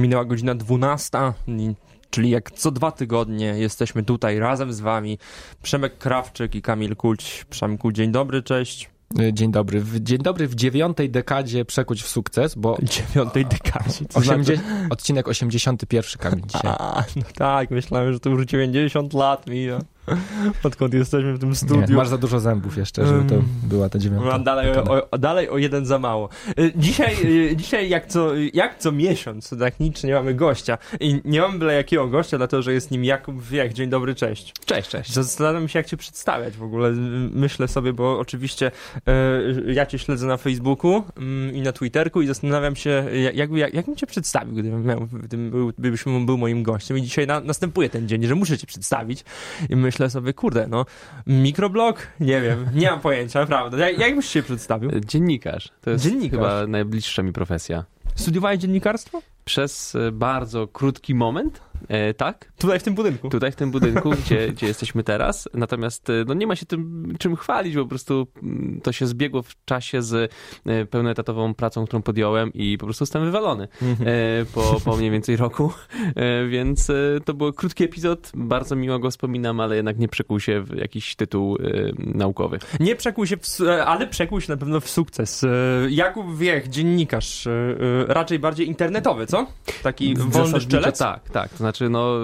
Minęła godzina 12, czyli jak co dwa tygodnie jesteśmy tutaj razem z wami. Przemek Krawczyk i Kamil Kulć. Przemku, dzień dobry, cześć. Dzień dobry. W, dzień dobry w dziewiątej dekadzie przekuć w sukces, bo... Dziewiątej dekadzie. Co 80, znaczy? Odcinek 81 Kamil dzisiaj. A, no tak, myślałem, że to już 90 lat mija. Odkąd jesteśmy w tym studiu. Nie, masz za dużo zębów jeszcze, żeby to była ta dziewiąta. Mam dalej o, dalej o jeden za mało. Y, dzisiaj, y, dzisiaj jak, co, jak co miesiąc, tak nic nie mamy gościa. I nie mamy byle jakiego gościa, dlatego że jest nim Jakub Wiech. Dzień dobry, cześć. Cześć, cześć. Zastanawiam się, jak cię przedstawiać w ogóle. Myślę sobie, bo oczywiście y, ja cię śledzę na Facebooku mm, i na Twitterku i zastanawiam się, jak, jak, jak bym cię przedstawił, gdybym, miał, gdybym był, gdybyś był moim gościem. I dzisiaj na, następuje ten dzień, że muszę cię przedstawić. I myślę, myślę sobie, kurde, no, mikroblog? Nie wiem, nie mam pojęcia, naprawdę. Jak, jak byś się przedstawił? Dziennikarz. To jest Dziennikarz. chyba najbliższa mi profesja. Studiowałeś dziennikarstwo? Przez e, bardzo krótki moment, E, tak. Tutaj w tym budynku. Tutaj w tym budynku, gdzie, gdzie jesteśmy teraz. Natomiast e, no, nie ma się tym czym chwalić, bo po prostu mm, to się zbiegło w czasie z e, pełnoetatową pracą, którą podjąłem i po prostu jestem wywalony mhm. e, po, po mniej więcej roku. E, więc to był krótki epizod, bardzo miło go wspominam, ale jednak nie przekuł się w jakiś tytuł naukowy. Nie przekuł się, w, ale przekuł się na pewno w sukces. Jakub Wiech, dziennikarz, raczej bardziej internetowy, co? Taki wolny szczelec? Tak, tak. To znaczy znaczy, no,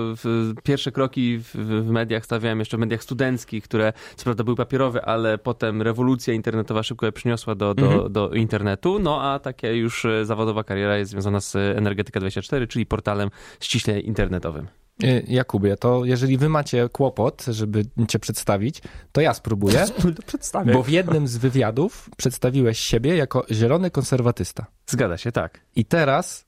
pierwsze kroki w, w, mediach stawiałem jeszcze w mediach studenckich, które co prawda były papierowe, ale potem rewolucja internetowa szybko je przyniosła do, do, mhm. do internetu. No a taka już e, zawodowa kariera jest związana z Energetyka24, czyli portalem ściśle internetowym. E, Jakubie, to jeżeli wy macie kłopot, żeby cię przedstawić, to ja spróbuję, Przedstawię. bo w jednym z wywiadów przedstawiłeś siebie jako zielony konserwatysta. Zgadza się, tak. I teraz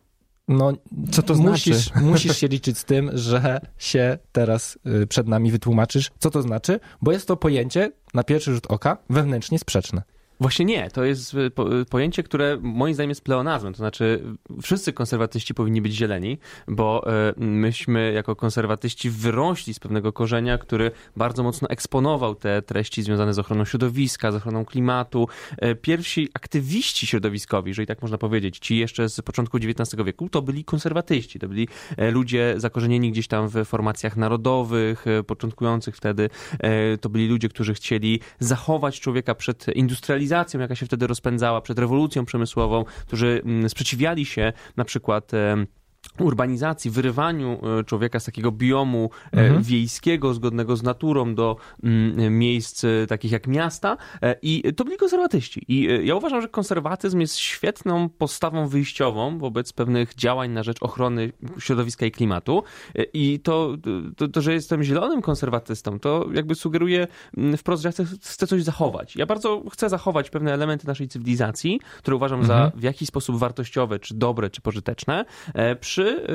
no, co to musisz, znaczy? Musisz się liczyć z tym, że się teraz y, przed nami wytłumaczysz, co to znaczy, bo jest to pojęcie na pierwszy rzut oka wewnętrznie sprzeczne. Właśnie nie. To jest y, y, pojęcie, które moim zdaniem jest pleonazmem. To znaczy, wszyscy konserwatyści powinni być zieleni, bo y, myśmy jako konserwatyści wyrośli z pewnego korzenia, który bardzo mocno eksponował te treści związane z ochroną środowiska, z ochroną klimatu. Pierwsi aktywiści środowiskowi, jeżeli tak można powiedzieć, ci jeszcze z początku XIX wieku, to byli konserwatyści. To byli ludzie zakorzenieni gdzieś tam w formacjach narodowych, początkujących wtedy. To byli ludzie, którzy chcieli zachować człowieka przed industrializacją cywilizacją, jaka się wtedy rozpędzała, przed rewolucją przemysłową, którzy mm, sprzeciwiali się na przykład urbanizacji, wyrywaniu e, człowieka z takiego biomu e, mhm. wiejskiego, zgodnego z naturą do mm, miejsc e, takich jak miasta i to byli konserwatyści. I ja uważam, że konserwatyzm jest świetną postawą wyjściową wobec pewnych działań na rzecz ochrony środowiska i klimatu i to, to, to że jestem zielonym konserwatystą, to jakby sugeruje mm, wprost, że ja chcę, chcę coś zachować. Ja bardzo chcę zachować pewne elementy naszej cywilizacji, które uważam mhm. za w jakiś sposób wartościowe, czy dobre, czy pożyteczne, przy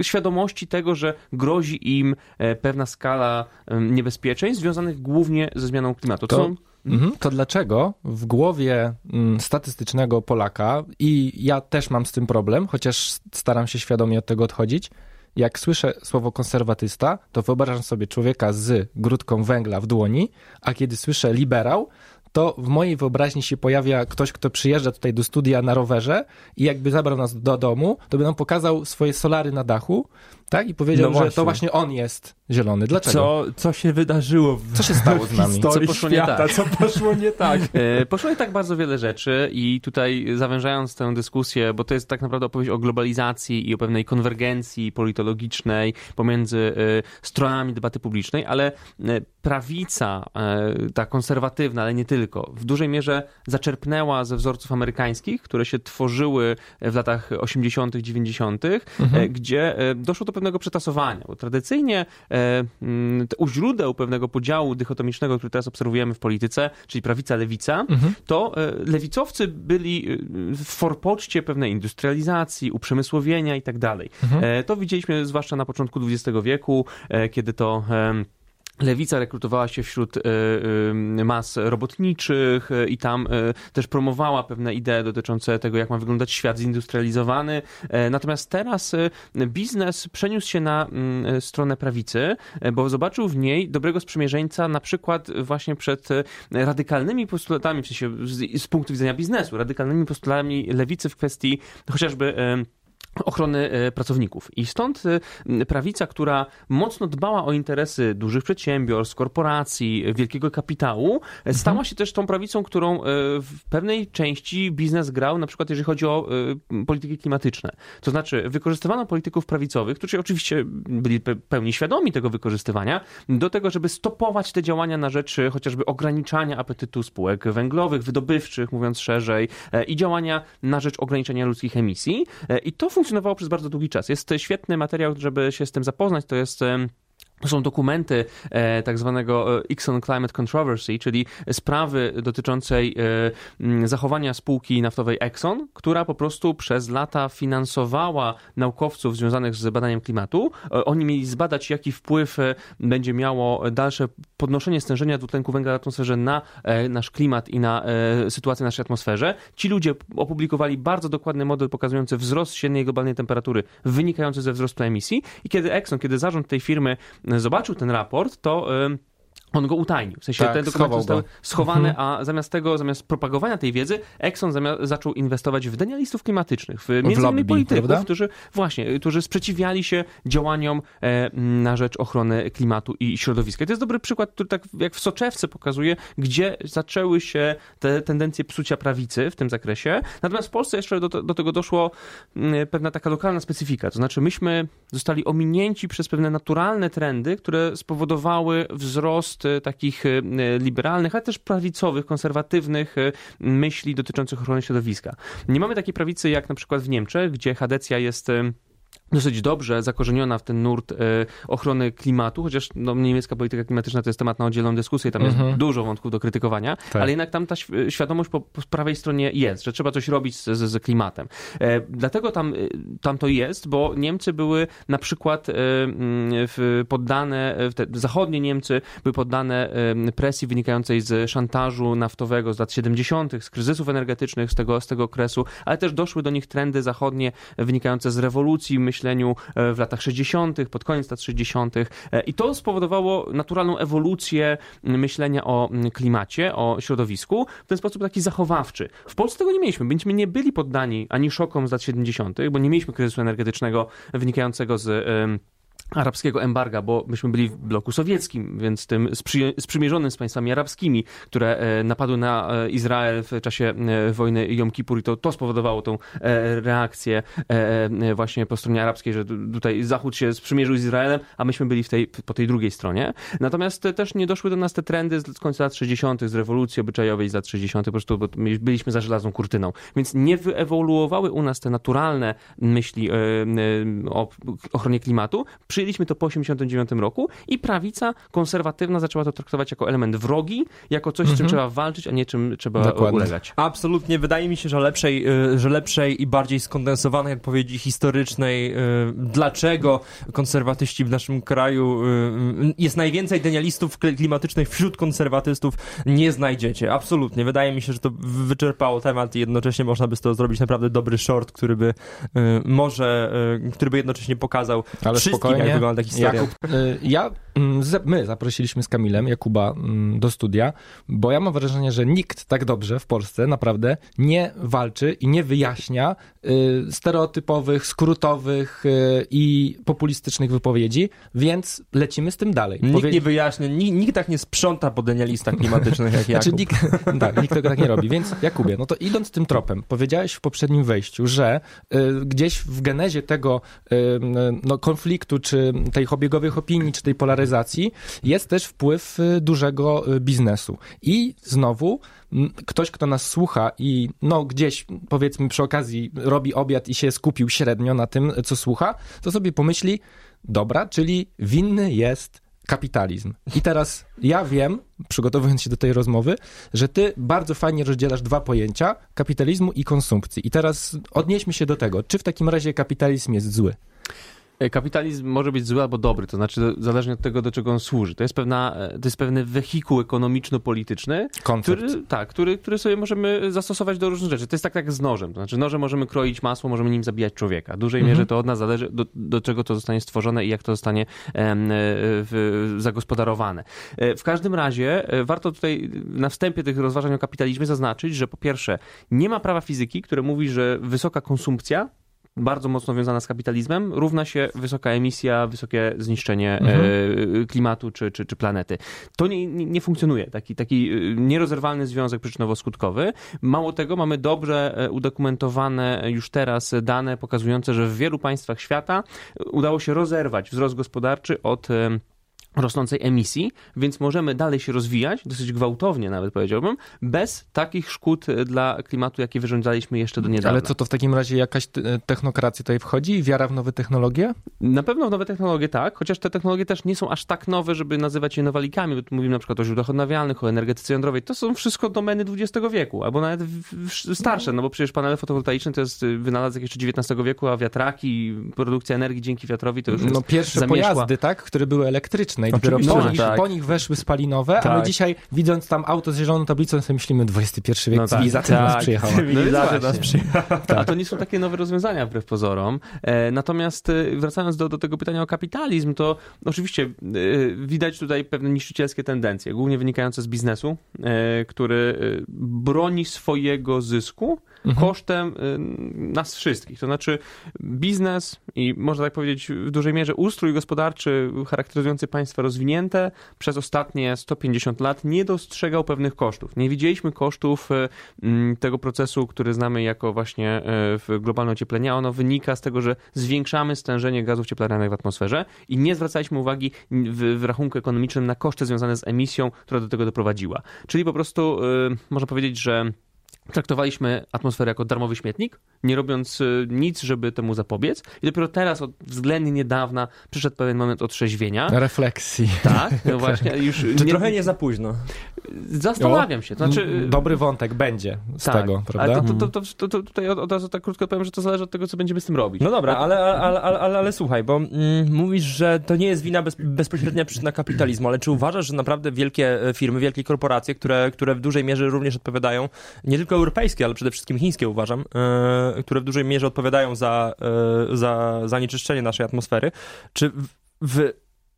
Y, świadomości tego, że grozi im e, pewna skala niebezpieczeństw związanych głównie ze zmianą klimatu. To, mhm. to dlaczego w głowie mm, statystycznego Polaka, i ja też mam z tym problem, chociaż staram się świadomie od tego odchodzić, jak słyszę słowo konserwatysta, to wyobrażam sobie człowieka z grudką węgla w dłoni, a kiedy słyszę liberał, to w mojej wyobraźni się pojawia ktoś, kto przyjeżdża tutaj do studia na rowerze i jakby zabrał nas do domu, to by nam pokazał swoje solary na dachu, tak? I powiedział, no że to właśnie on jest zielony. Dlaczego? Co, co się wydarzyło? W, co się stało z nami? Co poszło świata, nie tak? Co poszło nie tak? E, poszło nie tak bardzo wiele rzeczy i tutaj zawężając tę dyskusję, bo to jest tak naprawdę opowieść o globalizacji i o pewnej konwergencji politologicznej pomiędzy e, stronami debaty publicznej, ale e, prawica, ta konserwatywna, ale nie tylko, w dużej mierze zaczerpnęła ze wzorców amerykańskich, które się tworzyły w latach 80., 90., mhm. gdzie doszło do pewnego przetasowania, bo tradycyjnie e, mm, u źródeł pewnego podziału dychotomicznego, który teraz obserwujemy w polityce, czyli prawica-lewica, mhm. to e, lewicowcy byli e, w forpoczcie pewnej industrializacji, uprzemysłowienia i tak dalej. Mhm. To widzieliśmy zwłaszcza na początku XX wieku, kiedy to Lewica rekrutowała się wśród e, e, mas robotniczych e, i tam też promowała pewne idee dotyczące tego, jak ma wyglądać świat zindustrializowany. Natomiast teraz biznes przeniósł się na mm, stronę prawicy, bo zobaczył w niej dobrego sprzymierzeńca na przykład właśnie przed radykalnymi postulatami, w sensie z, z punktu widzenia biznesu, radykalnymi postulatami lewicy w kwestii chociażby ochrony e, pracowników. I stąd e, prawica, która mocno dbała o interesy dużych przedsiębiorstw, korporacji, wielkiego kapitału, e, stała mhm. się też tą prawicą, którą w pewnej części biznes grał, na przykład jeżeli chodzi o polityki klimatyczne. To znaczy wykorzystywano polityków prawicowych, którzy oczywiście byli pełni świadomi tego wykorzystywania, do tego, żeby stopować te działania na rzecz chociażby ograniczania apetytu spółek węglowych, wydobywczych, mówiąc szerzej, i działania na rzecz ograniczenia ludzkich emisji. I to funkcjonuje funkcjonowało przez bardzo długi czas. Jest świetny materiał, żeby się z tym zapoznać. To jest są dokumenty e, tak zwanego e, Exxon Climate Controversy, czyli sprawy dotyczącej e, zachowania spółki naftowej Exxon, która po prostu przez lata finansowała naukowców związanych z badaniem klimatu. E, oni mieli zbadać, jaki wpływ e, będzie miało dalsze podnoszenie stężenia dwutlenku węgla w atmosferze na e, nasz klimat i na sytuację w naszej atmosferze. Ci ludzie opublikowali bardzo dokładny model pokazujący wzrost średniej globalnej temperatury wynikający ze wzrostu emisji i kiedy Exxon, kiedy zarząd tej firmy zobaczył ten raport, to on go utajnił. W sensie tak, te dokumenty zostały schowane, mhm. a zamiast tego, zamiast propagowania tej wiedzy, Exxon zaczął inwestować w denialistów klimatycznych, w między innymi polityków, prawda? którzy właśnie, którzy sprzeciwiali się działaniom e, na rzecz ochrony klimatu i środowiska. I to jest dobry przykład, który tak jak w soczewce pokazuje, gdzie zaczęły się te tendencje psucia prawicy w tym zakresie. Natomiast w Polsce jeszcze do, do tego doszło pewna taka lokalna specyfika. To znaczy myśmy zostali ominięci przez pewne naturalne trendy, które spowodowały wzrost takich e, liberalnych, ale też prawicowych, konserwatywnych myśli dotyczących ochrony środowiska. Nie mamy takiej prawicy jak na przykład w Niemczech, gdzie Hadecja jest dosyć dobrze zakorzeniona w ten nurt e, ochrony klimatu, chociaż no, niemiecka polityka klimatyczna to jest temat na oddzielną dyskusję, tam jest mhm. dużo wątków do krytykowania, tak. ale jednak tam ta świadomość po, po, prawej stronie jest, że trzeba coś robić z, z, z klimatem. E, dlatego tam, e, tam to jest, bo Niemcy były na przykład e, w, poddane, te zachodnie Niemcy były poddane presji wynikającej z szantażu naftowego z lat 70., z kryzysów energetycznych z tego, z tego okresu, ale też doszły do nich trendy zachodnie wynikające z rewolucji myśleniu e, w latach 60., pod koniec lat 60. E, I to spowodowało naturalną ewolucję myślenia o klimacie, o środowisku w ten sposób taki zachowawczy. W Polsce tego nie mieliśmy. Myśmy nie byli poddani ani szokom z lat 70., bo nie mieliśmy kryzysu energetycznego wynikającego z arabskiego embarga, bo myśmy byli w bloku sowieckim, więc tym sprzymierzonym z państwami arabskimi, które e, napadły na e, Izrael w czasie e, wojny Jom Kippur i to, to spowodowało tą reakcję właśnie po stronie arabskiej, że tutaj Zachód się sprzymierzył z Izraelem, a myśmy byli w tej, po tej drugiej stronie. Natomiast też nie doszły do nas te trendy z końca lat 60., z rewolucji obyczajowej z lat 60., po prostu bo byliśmy za żelazną kurtyną. Więc nie wyewoluowały u nas te naturalne myśli o ochronie klimatu, Przyjęliśmy to po 1989 roku i prawica konserwatywna zaczęła to traktować jako element wrogi, jako coś, z czym mhm. trzeba walczyć, a nie czym trzeba Dokładnie. ulegać. Absolutnie. Wydaje mi się, że lepszej, y, że lepszej i bardziej skondensowanej odpowiedzi historycznej, y, dlaczego konserwatyści w naszym kraju y, jest najwięcej denialistów klimatycznych wśród konserwatystów, nie znajdziecie. Absolutnie. Wydaje mi się, że to wyczerpało temat i jednocześnie można by z tego zrobić naprawdę dobry short, który by może, który by jednocześnie pokazał Ale wszystkim, jak wygląda historia. Jakub, y, ja, my zaprosiliśmy z Kamilem Jakuba mm, do studia, bo ja mam wrażenie, że nikt tak dobrze w Polsce naprawdę nie walczy i nie wyjaśnia y, stereotypowych, skrótowych y, i populistycznych wypowiedzi, więc lecimy z tym dalej. Nikt Powie... nie wyjaśnia, nikt, nikt, tak nie sprząta po denialistach klimatycznych jak Jakub. Znaczy, nikt, tak, nikt tego tak nie robi, więc Jakubie, no to idąc tym tropem, powiedziałeś w poprzednim wejściu, że gdzieś w genezie tego no, konfliktu, czy czy tej obiegowych opinii, czy tej polaryzacji, jest też wpływ y, dużego y, biznesu. I znowu ktoś, kto nas słucha i no gdzieś powiedzmy przy okazji robi obiad i się skupił średnio na tym, co słucha, to sobie pomyśli, dobra, czyli winny jest kapitalizm. I teraz ja wiem, przygotowując się do tej rozmowy, że ty bardzo fajnie rozdzielasz dwa pojęcia kapitalizmu i konsumpcji. I teraz odnieśmy się do tego, czy w takim razie kapitalizm jest zły? E, kapitalizm może być zły albo dobry, to znaczy zależnie od tego, do czego on służy. To jest, pewna, e, to jest pewny wehikuł ekonomiczno-polityczny, który, tak, który, który sobie możemy zastosować do różnych rzeczy. To jest tak jak z nożem. To znaczy nożem możemy kroić masło, możemy nim zabijać człowieka. W dużej mhm. mierze to od nas zależy, do, do czego to zostanie stworzone i jak to zostanie em, w, zagospodarowane. W każdym razie warto tutaj na wstępie tych rozważań o kapitalizmie zaznaczyć, że po pierwsze nie ma prawa fizyki, które mówi, że wysoka konsumpcja bardzo mocno wiązana z kapitalizmem, równa się wysoka emisja, wysokie zniszczenie Mhm. e, klimatu czy, czy, czy planety. To nie, nie, funkcjonuje, taki, taki e, nierozerwalny związek przyczynowo-skutkowy. Mało tego, mamy dobrze e, udokumentowane już teraz dane pokazujące, że w wielu państwach świata udało się rozerwać wzrost gospodarczy od rosnącej emisji, więc możemy dalej się rozwijać, dosyć gwałtownie nawet powiedziałbym, bez takich szkód e, dla klimatu, jakie wyrządzaliśmy jeszcze do niedawna. Ale co to w takim razie jakaś te- technokracja tutaj wchodzi? Wiara w nowe technologie? Na pewno w nowe technologie tak, chociaż te technologie też nie są aż tak nowe, żeby nazywać je nowalikami, bo tu mówimy na przykład o źródłach odnawialnych, o energetyce jądrowej. To są wszystko domeny XX wieku, albo nawet starsze, no bo przecież panele fotowoltaiczne to jest y, wynalazek jeszcze XIX wieku, a wiatraki, produkcja energii dzięki wiatrowi to już No pierwsze zamierzchła. pojazdy, tak, które były elektryczne i dopiero po nich, tak. po nich weszły spalinowe, a my Tak. dzisiaj widząc tam auto z zieloną tablicą sobie myślimy XXI wiek, No tak. cywilizacja do nas Tak, przyjechała. Cywilizacja No nas przyjechała. A to nie są takie nowe rozwiązania wbrew pozorom. E, natomiast e, wracając do, do tego pytania o kapitalizm, to oczywiście e, widać tutaj pewne niszczycielskie tendencje, głównie wynikające z biznesu, e, który e, broni swojego zysku Mhm. kosztem e, nas wszystkich. To znaczy biznes i można tak powiedzieć w dużej mierze ustrój gospodarczy charakteryzujący państwa rozwinięte przez ostatnie 150 lat nie dostrzegał pewnych kosztów. Nie widzieliśmy kosztów e, m, tego procesu, który znamy jako właśnie w globalne ocieplenie. Ono wynika z tego, że zwiększamy stężenie gazów cieplarnianych w atmosferze i nie zwracaliśmy uwagi w, w rachunku ekonomicznym na koszty związane z emisją, która do tego doprowadziła. Czyli po prostu można powiedzieć, że traktowaliśmy atmosferę jako darmowy śmietnik, nie robiąc y, nic, żeby temu zapobiec. I dopiero teraz, od względnie niedawna, przyszedł pewien moment otrzeźwienia. Refleksji. Tak, no właśnie, już Czy nie, trochę nie za późno? zastanawiam się. To znaczy, Dobry wątek będzie z tak, tego, prawda? Ale to, to, to, to, to tutaj od, od razu tak krótko powiem, że to zależy od tego, co będziemy z tym robić. No dobra, ale, ale, ale, ale, ale słuchaj, bo mm, mówisz, że to nie jest wina bez, bezpośrednia przyczyna kapitalizmu, ale czy uważasz, że naprawdę wielkie e, firmy, wielkie korporacje, które, które w dużej mierze również odpowiadają, nie tylko europejskie, ale przede wszystkim chińskie uważam, e, które w dużej mierze odpowiadają za, e, za zanieczyszczenie naszej atmosfery, czy w,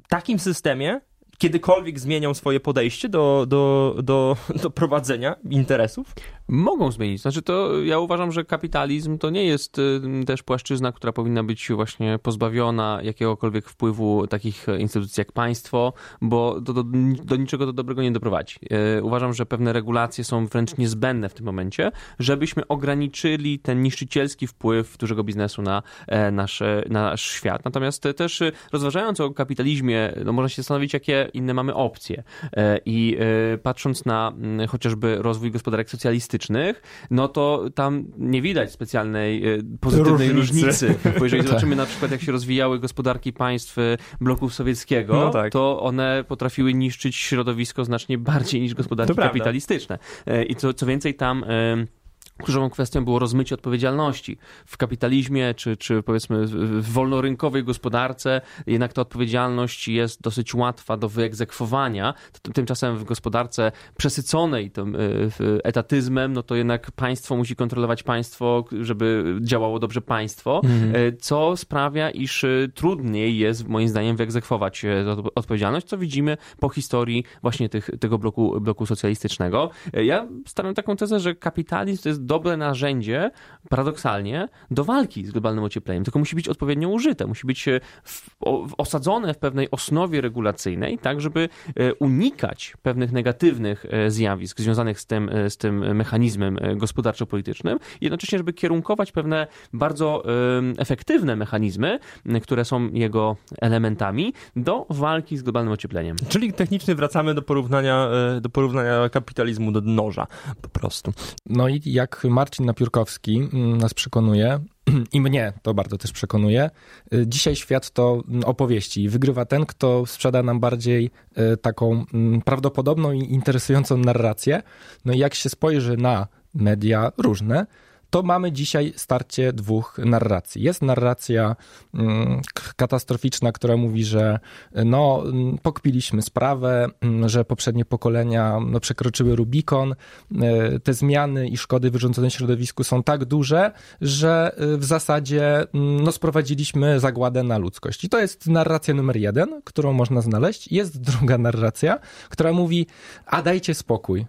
takim systemie kiedykolwiek zmienią swoje podejście do, do, do, do prowadzenia interesów? Mogą zmienić. Znaczy to ja uważam, że kapitalizm to nie jest y, też płaszczyzna, która powinna być właśnie pozbawiona jakiegokolwiek wpływu takich instytucji jak państwo, bo do, do, do niczego to dobrego nie doprowadzi. Y, Uważam, że pewne regulacje są wręcz niezbędne w tym momencie, żebyśmy ograniczyli ten niszczycielski wpływ dużego biznesu na e, nasz, na nasz świat. Natomiast też y, rozważając o kapitalizmie, no można się zastanowić, jakie inne mamy opcje. E, I patrząc na mm, chociażby rozwój gospodarek socjalistycznych, no to tam nie widać specjalnej e, pozytywnej Różnicy. różnicy. Bo jeżeli Tak. zobaczymy na przykład, jak się rozwijały gospodarki państw e, bloku sowieckiego, No tak. to one potrafiły niszczyć środowisko znacznie bardziej niż gospodarki To kapitalistyczne. E, I co, co więcej, tam. Kluczową kwestią było rozmycie odpowiedzialności. W kapitalizmie, czy, czy powiedzmy w- wolnorynkowej gospodarce, jednak ta odpowiedzialność jest dosyć łatwa do wyegzekwowania. Tymczasem w gospodarce przesyconej tym e, etatyzmem, no to jednak państwo musi kontrolować państwo, żeby działało dobrze państwo, e, co sprawia, iż e, trudniej jest moim zdaniem wyegzekwować odpowiedzialność, co widzimy po historii właśnie tych, tego bloku, bloku socjalistycznego. Ja stawiam taką tezę, że kapitalizm to jest dobre narzędzie, paradoksalnie, do walki z globalnym ociepleniem, tylko musi być odpowiednio użyte, musi być e, w, o, w- osadzone w pewnej osnowie regulacyjnej, tak żeby e, unikać pewnych negatywnych e, zjawisk związanych z tym, z tym mechanizmem gospodarczo-politycznym, jednocześnie, żeby kierunkować pewne bardzo efektywne mechanizmy, które są jego elementami, do walki z globalnym ociepleniem. Czyli technicznie wracamy do porównania, do porównania kapitalizmu do noża, po prostu. No i jak Marcin Napiórkowski mm, nas przekonuje, i mnie to bardzo też przekonuje, y, dzisiaj świat to mm, opowieści. Wygrywa ten, kto sprzeda nam bardziej y, taką mm, prawdopodobną i interesującą narrację. No i jak się spojrzy na media różne, to mamy dzisiaj starcie dwóch narracji. Jest narracja mm, katastroficzna, która mówi, że no, mm, pokpiliśmy sprawę, mm, że poprzednie pokolenia no, przekroczyły Rubikon, e, te zmiany i szkody wyrządzone środowisku są tak duże, że e, w zasadzie no, sprowadziliśmy zagładę na ludzkość. I to jest narracja numer jeden, którą można znaleźć. Jest druga narracja, która mówi, a dajcie spokój.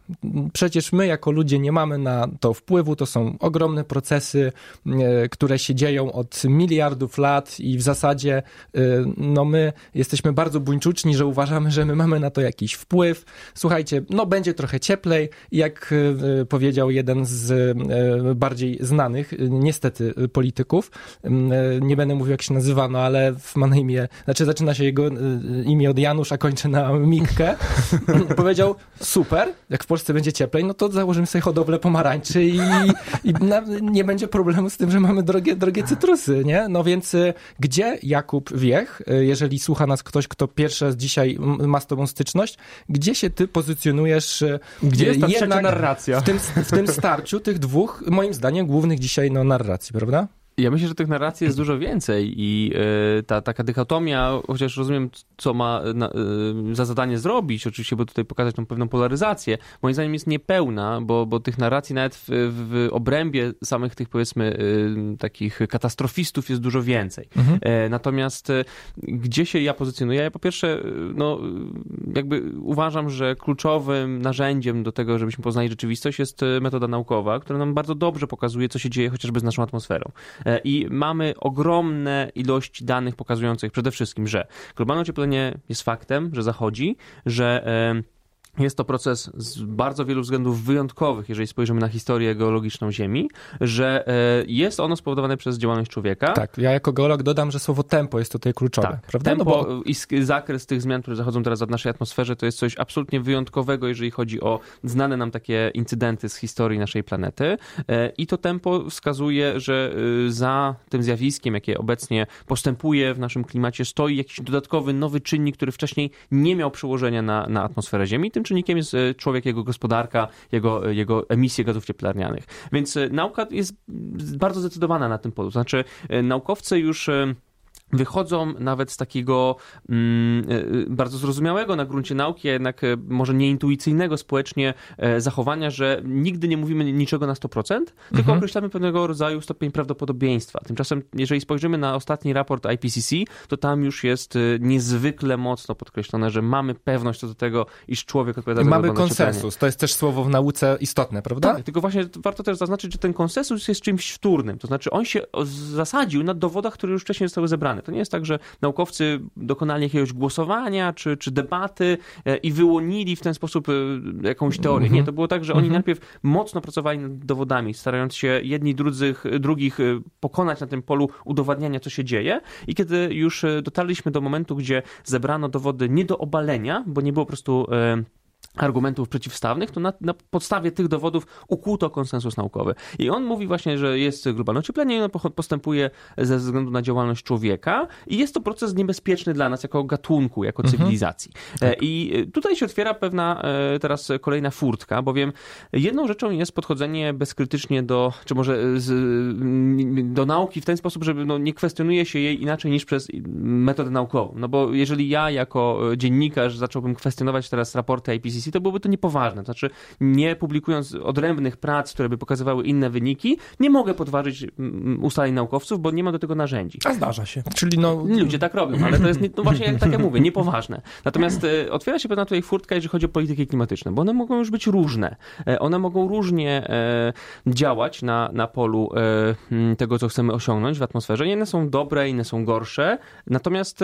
Przecież my jako ludzie nie mamy na to wpływu, to są ogromne ogromne procesy, e, które się dzieją od miliardów lat i w zasadzie e, no my jesteśmy bardzo buńczuczni, że uważamy, że my mamy na to jakiś wpływ. Słuchajcie, no będzie trochę cieplej, jak e, powiedział jeden z bardziej znanych, niestety, polityków, nie będę mówił jak się nazywa, no ale ma na imię, znaczy zaczyna się jego imię od Janusz, a kończy na Mikkę, powiedział, super, jak w Polsce będzie cieplej, no to założymy sobie hodowlę pomarańczy i, i na, nie będzie problemu z tym, że mamy drogie, drogie cytrusy, nie? No więc y, gdzie Jakub Wiech, y, jeżeli słucha nas ktoś, kto pierwszy raz dzisiaj ma z tobą styczność, gdzie się ty pozycjonujesz? Y, gdzie jest ta jednak narracja? W tym, w tym starciu tych dwóch, moim zdaniem, głównych dzisiaj no, narracji, prawda? Ja myślę, że tych narracji jest dużo więcej i y, ta taka dychotomia, chociaż rozumiem, co ma na, y, za zadanie zrobić, oczywiście, bo tutaj pokazać tą pewną polaryzację, moim zdaniem jest niepełna, bo, bo tych narracji nawet w, w obrębie samych tych, powiedzmy, y, takich katastrofistów jest dużo więcej. Mhm. natomiast gdzie się ja pozycjonuję? Ja po pierwsze, no, jakby uważam, że kluczowym narzędziem do tego, żebyśmy poznali rzeczywistość jest metoda naukowa, która nam bardzo dobrze pokazuje, co się dzieje chociażby z naszą atmosferą. E, I mamy ogromne ilości danych pokazujących przede wszystkim, że globalne ocieplenie jest faktem, że zachodzi, że jest to proces z bardzo wielu względów wyjątkowych, jeżeli spojrzymy na historię geologiczną Ziemi, że e, jest ono spowodowane przez działalność człowieka. Tak, ja jako geolog dodam, że słowo tempo jest tutaj kluczowe. Tak, prawda? Tempo no bo... i zakres tych zmian, które zachodzą teraz w naszej atmosferze, to jest coś absolutnie wyjątkowego, jeżeli chodzi o znane nam takie incydenty z historii naszej planety. E, I to tempo wskazuje, że e, za tym zjawiskiem, jakie obecnie postępuje w naszym klimacie, stoi jakiś dodatkowy, nowy czynnik, który wcześniej nie miał przełożenia na, na atmosferę Ziemi. Tym czynnikiem jest e, człowiek, jego gospodarka, jego, jego emisje gazów cieplarnianych. Więc e, nauka jest bardzo zdecydowana na tym polu. Znaczy, e, naukowcy już wychodzą nawet z takiego mm, e, bardzo zrozumiałego na gruncie nauki, a jednak e, może nieintuicyjnego społecznie e, zachowania, że nigdy nie mówimy niczego na 100%, mhm. tylko określamy pewnego rodzaju stopień prawdopodobieństwa. Tymczasem, jeżeli spojrzymy na ostatni raport IPCC, to tam już jest niezwykle mocno podkreślone, że mamy pewność co do tego, iż człowiek odpowiada za Mamy konsensus. To jest też słowo w nauce istotne, prawda? Tak, tylko właśnie warto też zaznaczyć, że ten konsensus jest czymś wtórnym. To znaczy on się zasadził na dowodach, które już wcześniej zostały zebrane. To nie jest tak, że naukowcy dokonali jakiegoś głosowania czy, czy debaty e, i wyłonili w ten sposób e, jakąś teorię. Nie, to było tak, że oni mhm. najpierw mocno pracowali nad dowodami, starając się jedni drudzy, drugich e, pokonać na tym polu udowadniania, co się dzieje. I kiedy już dotarliśmy do momentu, gdzie zebrano dowody nie do obalenia, bo nie było po prostu argumentów przeciwstawnych, to na, na, podstawie tych dowodów ukłuto konsensus naukowy. I on mówi właśnie, że jest globalne ocieplenie i ono postępuje ze względu na działalność człowieka i jest to proces niebezpieczny dla nas jako gatunku, jako mhm. cywilizacji. Mhm. I tutaj się otwiera pewna e, teraz kolejna furtka, bowiem jedną rzeczą jest podchodzenie bezkrytycznie do, czy może z, do nauki w ten sposób, żeby no, nie kwestionuje się jej inaczej niż przez metodę naukową. No bo jeżeli ja jako dziennikarz zacząłbym kwestionować teraz raporty IPCC, to byłoby to niepoważne. Znaczy, nie publikując odrębnych prac, które by pokazywały inne wyniki, nie mogę podważyć ustaleń naukowców, bo nie ma do tego narzędzi. A zdarza się. Czyli no... Ludzie tak robią, ale to jest, no właśnie jak, tak jak mówię, niepoważne. Natomiast e, otwiera się pewna tutaj furtka, jeżeli chodzi o polityki klimatyczne, bo one mogą już być różne. E, one mogą różnie e, działać na, na polu e, tego, co chcemy osiągnąć w atmosferze. Jedne są dobre, inne są gorsze. Natomiast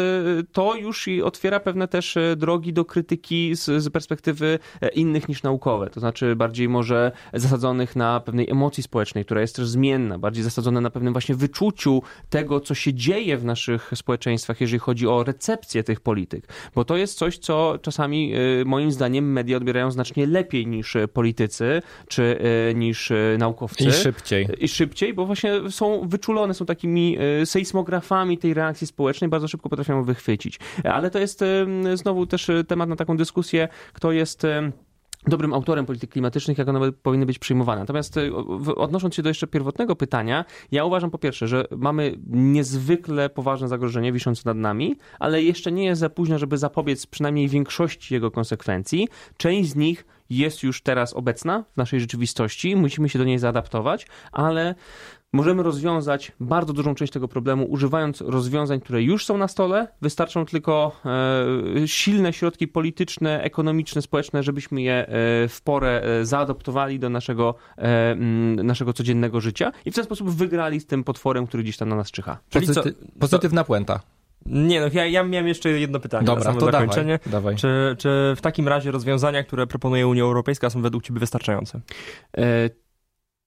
to już otwiera pewne też drogi do krytyki z, z perspektywy E, innych niż naukowe, to znaczy bardziej może zasadzonych na pewnej emocji społecznej, która jest też zmienna, bardziej zasadzone na pewnym właśnie wyczuciu tego, co się dzieje w naszych społeczeństwach, jeżeli chodzi o recepcję tych polityk. Bo to jest coś, co czasami e, moim zdaniem media odbierają znacznie lepiej niż politycy, czy e, niż naukowcy. I szybciej. I szybciej, bo właśnie są wyczulone, są takimi sejsmografami tej reakcji społecznej, bardzo szybko potrafią wychwycić. Ale to jest znowu też temat na taką dyskusję, kto jest dobrym autorem polityk klimatycznych, jak one powinny być przyjmowane. Natomiast e, odnosząc się do jeszcze pierwotnego pytania, ja uważam po pierwsze, że mamy niezwykle poważne zagrożenie wiszące nad nami, ale jeszcze nie jest za późno, żeby zapobiec przynajmniej większości jego konsekwencji. Część z nich jest już teraz obecna w naszej rzeczywistości, musimy się do niej zaadaptować, ale Możemy rozwiązać bardzo dużą część tego problemu używając rozwiązań, które już są na stole. Wystarczą tylko e, silne środki polityczne, ekonomiczne, społeczne, żebyśmy je e, w porę e, zaadoptowali do naszego, e, m, naszego codziennego życia i w ten sposób wygrali z tym potworem, który gdzieś tam na nas czyha. Czyli co- Pozyty- pozytywna puenta. Nie no, ja, ja miałem jeszcze jedno pytanie Dobra, na samo to zakończenie. dawaj, dawaj. Czy, czy w takim razie rozwiązania, które proponuje Unia Europejska są według Ciebie wystarczające? E,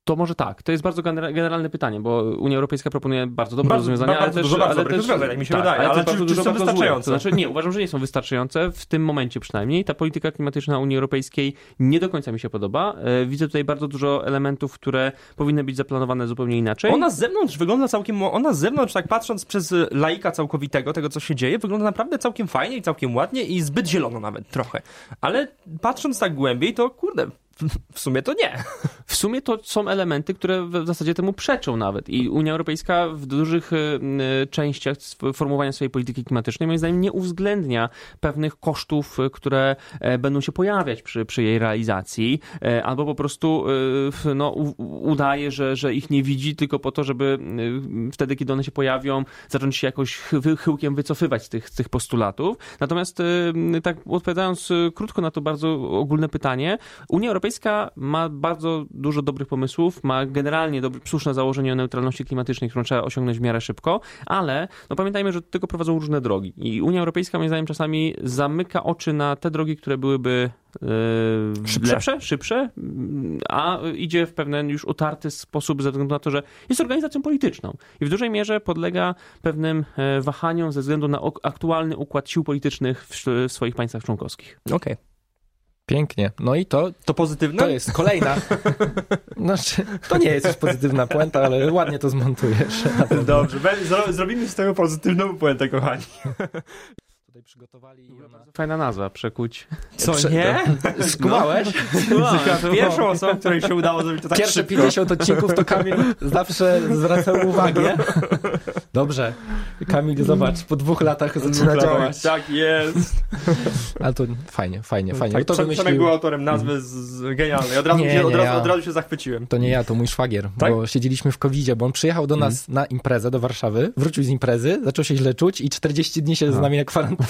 To może tak. To jest bardzo genera- generalne pytanie, bo Unia Europejska proponuje bardzo dobre Bardzo- rozwiązania, bardzo ale też... dużo bardzo ale też, rozwiązań, jak mi się tak, wydaje, ale, ale też czy- czy są wystarczające? To znaczy, nie, uważam, że nie są wystarczające, w tym momencie przynajmniej. Ta polityka klimatyczna Unii Europejskiej nie do końca mi się podoba. E, Widzę tutaj bardzo dużo elementów, które powinny być zaplanowane zupełnie inaczej. Ona z zewnątrz wygląda całkiem, ona z zewnątrz, tak patrząc przez laika całkowitego, tego co się dzieje, wygląda naprawdę całkiem fajnie i całkiem ładnie i zbyt zielono nawet trochę. Ale patrząc tak głębiej, to kurde, w sumie to nie. W sumie to są elementy, które w zasadzie temu przeczą nawet. I Unia Europejska w dużych y, y, częściach formułowania swojej polityki klimatycznej, moim zdaniem, nie uwzględnia pewnych kosztów, y, które e, będą się pojawiać przy, przy jej realizacji, e, albo po prostu no, udaje, że, że ich nie widzi, tylko po to, żeby wtedy, kiedy one się pojawią, zacząć się jakoś chy- chyłkiem wycofywać z tych, z tych postulatów. Natomiast, tak odpowiadając krótko na to bardzo ogólne pytanie, Unia Europejska ma bardzo dużo dobrych pomysłów, ma generalnie dobry, słuszne założenie o neutralności klimatycznej, którą trzeba osiągnąć w miarę szybko, ale no pamiętajmy, że do tego prowadzą różne drogi. I Unia Europejska, moim zdaniem, czasami zamyka oczy na te drogi, które byłyby e, Szybsze. lepsze, szybsze, a idzie w pewien już utarty sposób ze względu na to, że jest organizacją polityczną i w dużej mierze podlega pewnym e, wahaniom ze względu na aktualny układ sił politycznych w, w swoich państwach członkowskich. Okej. Pięknie. No i to, To pozytywne? to jest kolejna. Znaczy, to nie jest już pozytywna puenta, ale ładnie to zmontujesz. Dobrze, zro, zrobimy z tego pozytywną puentę, kochani. Tutaj przygotowali Fajna nazwa, przekuć. Co, Prze- nie? Skumałeś? Pierwszą osobą, której się udało zrobić to tak Pierwsze szybko. 50 odcinków to Kamil zawsze zwracał uwagę. Dobrze. Kamil, zobacz, po dwóch latach zaczyna działać. Tak jest. Ale to fajnie, fajnie, fajnie. Tak, to Przemek wymyślił... był autorem nazwy z, z genialnej. Od razu, Nie, się, od, razu, ja. od razu się zachwyciłem. To nie ja, to mój szwagier, Tak? bo siedzieliśmy w covid bo on przyjechał do nas na imprezę do Warszawy, wrócił z imprezy, zaczął się źle czuć i 40 dni się z nami na kwarantannie.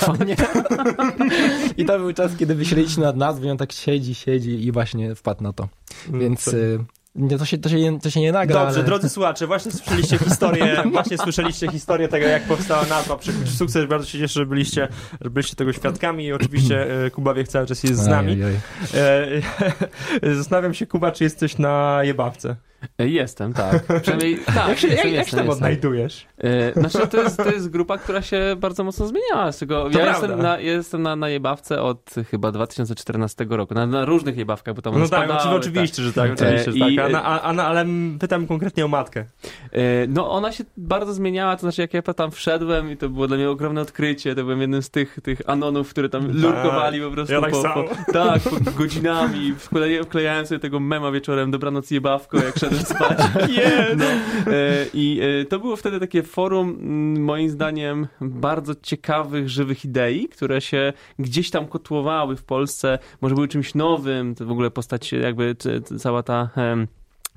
I to był czas, kiedy myśleliśmy nad nazwą i on tak siedzi, siedzi i właśnie wpadł na to. Więc y, nie, to, się, to, się nie, to się nie nagra, Dobrze, ale... drodzy słuchacze, właśnie słyszeliście historię, właśnie słyszeliście historię tego, jak powstała nazwa Przekuć Sukces. Bardzo się cieszę, że byliście, że byliście tego świadkami i oczywiście e, Kubawiech cały czas jest z nami. E, Zastanawiam się, Kuba, czy jesteś na jebawce. E, Jestem, tak. Przynajmniej tak. Jak się, jestem, jak jestem, odnajdujesz? E, Znaczy, to jest, to jest grupa, która się bardzo mocno zmieniała. Z tego, To ja prawda. jestem na, jestem na, na jebawce od chyba 2014 roku. Na, na różnych jebawkach, bo tam No tak, spadały, oczy- oczywiście, że tak, E, oczywiście, i- tak. A, na- a, a, ale pytam konkretnie o matkę. E, No ona się bardzo zmieniała, to znaczy jak ja tam wszedłem i to było dla mnie ogromne odkrycie, to byłem jednym z tych, tych anonów, które tam lurkowali po prostu ja tak po, tak, po godzinami, wkleja, wklejałem sobie tego mema wieczorem, dobranoc jebawko, jak szedłem spać. No, e, I e, to było wtedy takie forum, mm, moim zdaniem, bardzo ciekawych, żywych idei, które się gdzieś tam kotłowały w Polsce, może były czymś nowym, to w ogóle postać jakby cała ta...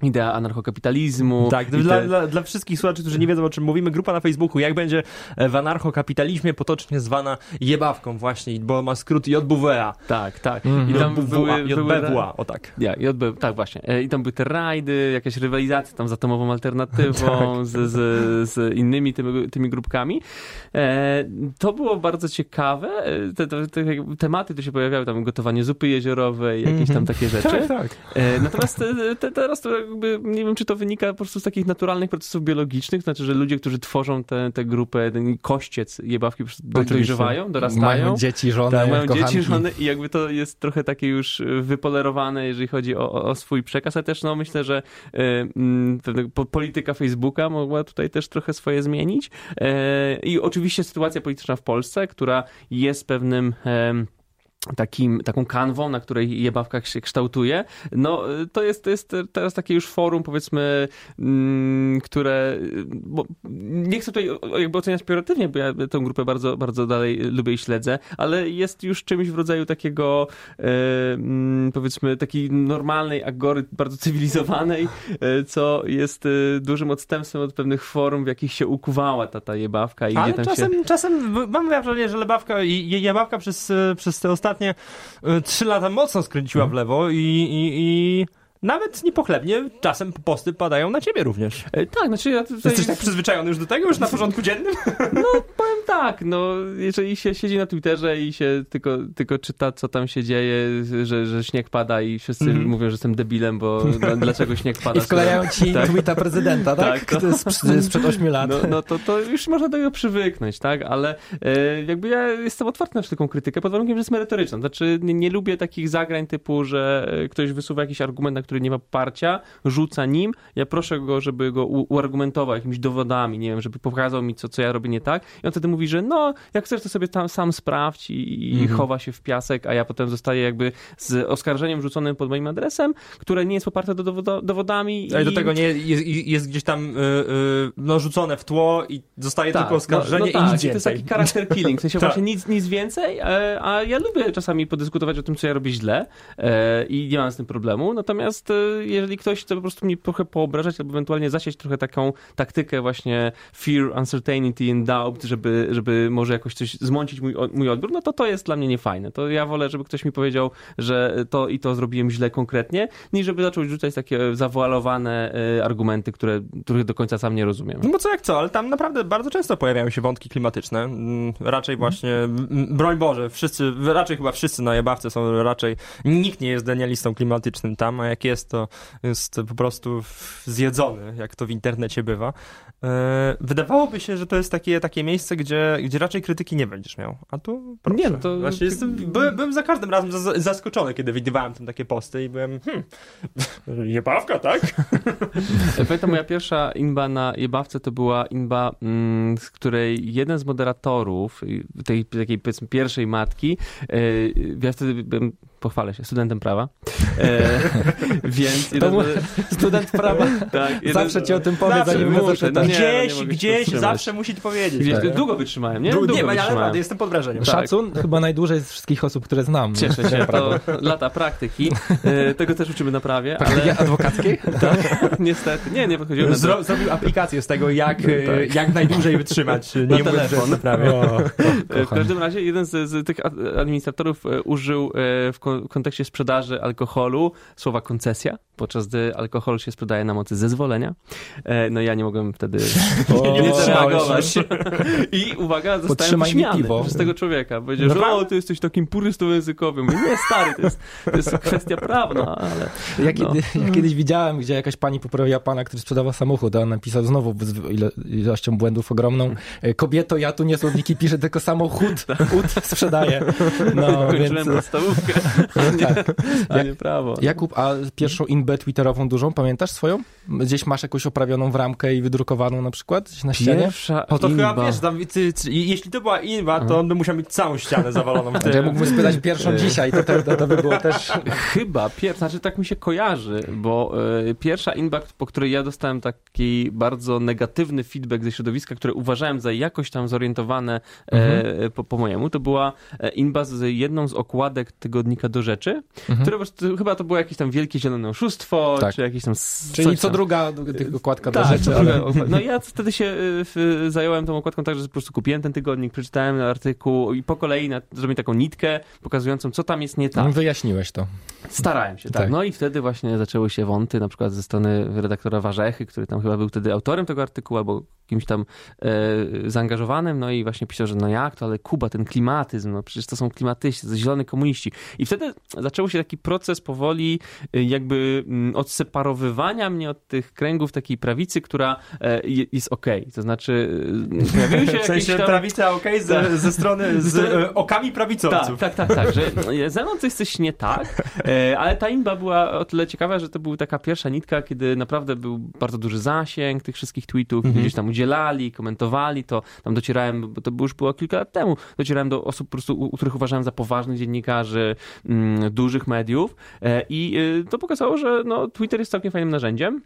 Idea anarchokapitalizmu. Tak, dla, te- dla, dla wszystkich słuchaczy, którzy nie wiedzą o czym mówimy, grupa na Facebooku, jak będzie e, w anarchokapitalizmie potocznie zwana jebawką właśnie, bo ma skrót JBWA. Tak, tak. Mhm. I tam JBWA, były, były, JBWA, o tak. Ja, odbył, tak właśnie. E, I tam były te rajdy, jakaś rywalizacja tam z atomową alternatywą, z, z, z innymi tymi, tymi grupkami. E, to było bardzo ciekawe. E, Te, te, te tematy tu się pojawiały, tam gotowanie zupy jeziorowej, jakieś tam takie rzeczy. Tak, tak. E, Natomiast te, te, teraz to jakby, nie wiem, czy to wynika po prostu z takich naturalnych procesów biologicznych, znaczy, że ludzie, którzy tworzą tę tę grupę, ten kościec jebawki dojrzewają, dorastają. Mają dzieci, żonę, Tak, mają kochanki. dzieci, żony i jakby to jest trochę takie już y, wypolerowane, jeżeli chodzi o, o- swój przekaz, ale też no myślę, że y, polityka Facebooka mogła tutaj też trochę swoje zmienić. E, I oczywiście sytuacja polityczna w Polsce, która jest pewnym em, takim, taką kanwą, na której jebawka się kształtuje, no to jest, to jest teraz takie już forum, powiedzmy, mm, które, bo nie chcę tutaj jakby oceniać pejoratywnie, bo ja tę grupę bardzo, bardzo dalej lubię i śledzę, ale jest już czymś w rodzaju takiego, e, mm, powiedzmy, takiej normalnej agory, bardzo cywilizowanej, e, co jest e, dużym odstępstwem od pewnych forum, w jakich się ukuwała ta, ta jebawka i Ale gdzie tam czasem, się... czasem mam wrażenie, że lebawka i jebawka przez, przez te ostatnie y, trzy lata mocno skręciła w lewo i, i, i nawet niepochlebnie czasem posty padają na ciebie również. E, tak, znaczy ja tutaj... Jesteś tak przyzwyczajony już do tego, już na porządku dziennym? No, powiem tak, no, jeżeli się siedzi na Twitterze i się tylko, tylko czyta, co tam się dzieje, że, że śnieg pada i wszyscy mm. mówią, że jestem debilem, bo no, dlaczego śnieg pada? I wklejają ci tak. tweeta prezydenta, tak? tak to... Sprzed, sprzed 8 lat. No, no to, to już można do tego przywyknąć, tak? Ale e, jakby ja jestem otwarty na taką krytykę pod warunkiem, że jest merytoryczna. Znaczy, nie, nie lubię takich zagrań typu, że ktoś wysuwa jakiś argument, na który nie ma poparcia, rzuca nim, ja proszę go, żeby go uargumentował jakimiś dowodami, nie wiem, żeby pokazał mi, co, co ja robię nie tak i on wtedy mówi, że no, jak chcesz, to sobie tam sam sprawdź i, i mhm. chowa się w piasek, a ja potem zostaję jakby z oskarżeniem rzuconym pod moim adresem, które nie jest poparte do dowodo, dowodami. Ale i... do tego nie jest, jest gdzieś tam yy, yy, no, rzucone w tło i zostaje tak, tylko oskarżenie no, no tak, i nic więcej. To jest taki charakter killing, w sensie tak. właśnie nic, nic więcej, e, a ja lubię czasami podyskutować o tym, co ja robię źle e, i nie mam z tym problemu, natomiast e, jeżeli ktoś chce po prostu mnie trochę poobrażać albo ewentualnie zasiać trochę taką taktykę właśnie fear, uncertainty and doubt, żeby, żeby może jakoś coś zmącić mój, mój odbiór, no to to jest dla mnie niefajne. To ja wolę, żeby ktoś mi powiedział, że to i to zrobiłem źle konkretnie, niż żeby zaczął rzucać takie zawoalowane e, argumenty, które, których do końca sam nie rozumiem. No bo co jak co, ale tam naprawdę bardzo często pojawiają się wątki klimatyczne. Mm, raczej właśnie, broń Boże, wszyscy, raczej chyba wszyscy na jebawce są raczej, nikt nie jest denialistą klimatycznym tam, a jak jest, to jest po prostu zjedzony, jak to w internecie bywa. E, wydawałoby się, że to jest takie, takie miejsce, gdzie, gdzie raczej krytyki nie będziesz miał. A tu proszę. Nie, no to... Właśnie jestem, byłem, byłem za każdym razem zaskoczony, kiedy widywałem tam takie posty i byłem hmm, jebawka, tak? Pamiętam, moja pierwsza inba na jebawce to była inba, mm, z której jeden z moderatorów tej takiej powiedzmy pierwszej matki, e, ja wtedy byłem pochwalę się, studentem prawa. E, więc to student prawa. tak, jeden, zawsze ci o tym powie, zanim muszę, no, Gdzieś, nie, gdzieś, zawsze musi ci powiedzieć. Gdzieś, tak. Długo wytrzymałem, nie? Długo nie, wytrzymałem. ale jestem pod wrażeniem. Tak. Szacun chyba najdłużej z wszystkich osób, które znam. Cieszę się, to lata praktyki. E, tego też uczymy na prawie. Praktyki ale... adwokackiej? tak, niestety. Nie, nie podchodziłem na Zro, Zrobił aplikację z tego, jak, tak. jak najdłużej wytrzymać. Nie na telefon. Na prawie. O, w każdym razie jeden z, z tych administratorów e, użył w w kontekście sprzedaży alkoholu słowa koncesja, podczas gdy alkohol się sprzedaje na mocy zezwolenia. E, no ja nie mogłem wtedy o, nie zareagować. I uwaga, zostałem wyśmiany przez tego człowieka. Powiedział, że o, ty jesteś takim purystą językowym. Mówię, nie, stary, to jest, to jest kwestia prawna, ale... Ja, no. kiedy, ja kiedyś widziałem, gdzie jakaś pani poprawiła pana, który sprzedawał samochód, a on napisał znowu z ilością błędów ogromną. E, kobieto, ja tu nie słowniki piszę, tylko samochód ud sprzedaję. No, Kończyłem więc... podstawówkę. Tak. a nie prawo. Jakub, a pierwszą inbę twitterową dużą, pamiętasz swoją? Gdzieś masz jakąś oprawioną w ramkę i wydrukowaną na przykład gdzieś na ścianie? Pierwsza o, to inba. chyba wiesz, tam, ty, ty, jeśli to była inba, to on by musiał mieć całą ścianę zawaloną. Tym. Ja mógłbym spytać pierwszą dzisiaj, to, to, to by było też... Chyba, pierwsza, znaczy tak mi się kojarzy, bo y, pierwsza inba, po której ja dostałem taki bardzo negatywny feedback ze środowiska, które uważałem za jakoś tam zorientowane e, mhm. e, po, po mojemu, to była inba z jedną z okładek tygodnika do rzeczy, mhm. które to, chyba to było jakieś tam wielkie zielone oszustwo, tak. czy jakieś tam... Czyli co tam. druga okładka tak, do rzeczy. Ale... No ja wtedy się y, zająłem tą okładką tak, że po prostu kupiłem ten tygodnik, przeczytałem artykuł i po kolei na, zrobiłem taką nitkę pokazującą, co tam jest nie tak. Wyjaśniłeś to. Starałem się, tak. tak. No i wtedy właśnie zaczęły się wąty, na przykład ze strony redaktora Warzechy, który tam chyba był wtedy autorem tego artykułu, albo kimś tam e, zaangażowanym, no i właśnie pisał, że no jak to, ale Kuba, ten klimatyzm, no przecież to są klimatyści, to zielone komuniści. I wtedy zaczął się taki proces powoli y, jakby mm, odseparowywania mnie od tych kręgów takiej prawicy, która e, jest okej. Okay. To znaczy y, pojawiły się w sensie tam... prawica okej okay, ze, ze strony, z e, okami prawicowców. Tak, tak, tak, tak że ze mną coś coś nie tak, e, ale ta imba była o tyle ciekawa, że to była taka pierwsza nitka, kiedy naprawdę był bardzo duży zasięg tych wszystkich tweetów, mhm. gdzieś tam podzielali, komentowali to. Tam docierałem, bo to już było kilka lat temu, docierałem do osób, po prostu, u których uważałem za poważnych dziennikarzy, mm, dużych mediów e, i y, to pokazało, że no, Twitter jest całkiem fajnym narzędziem.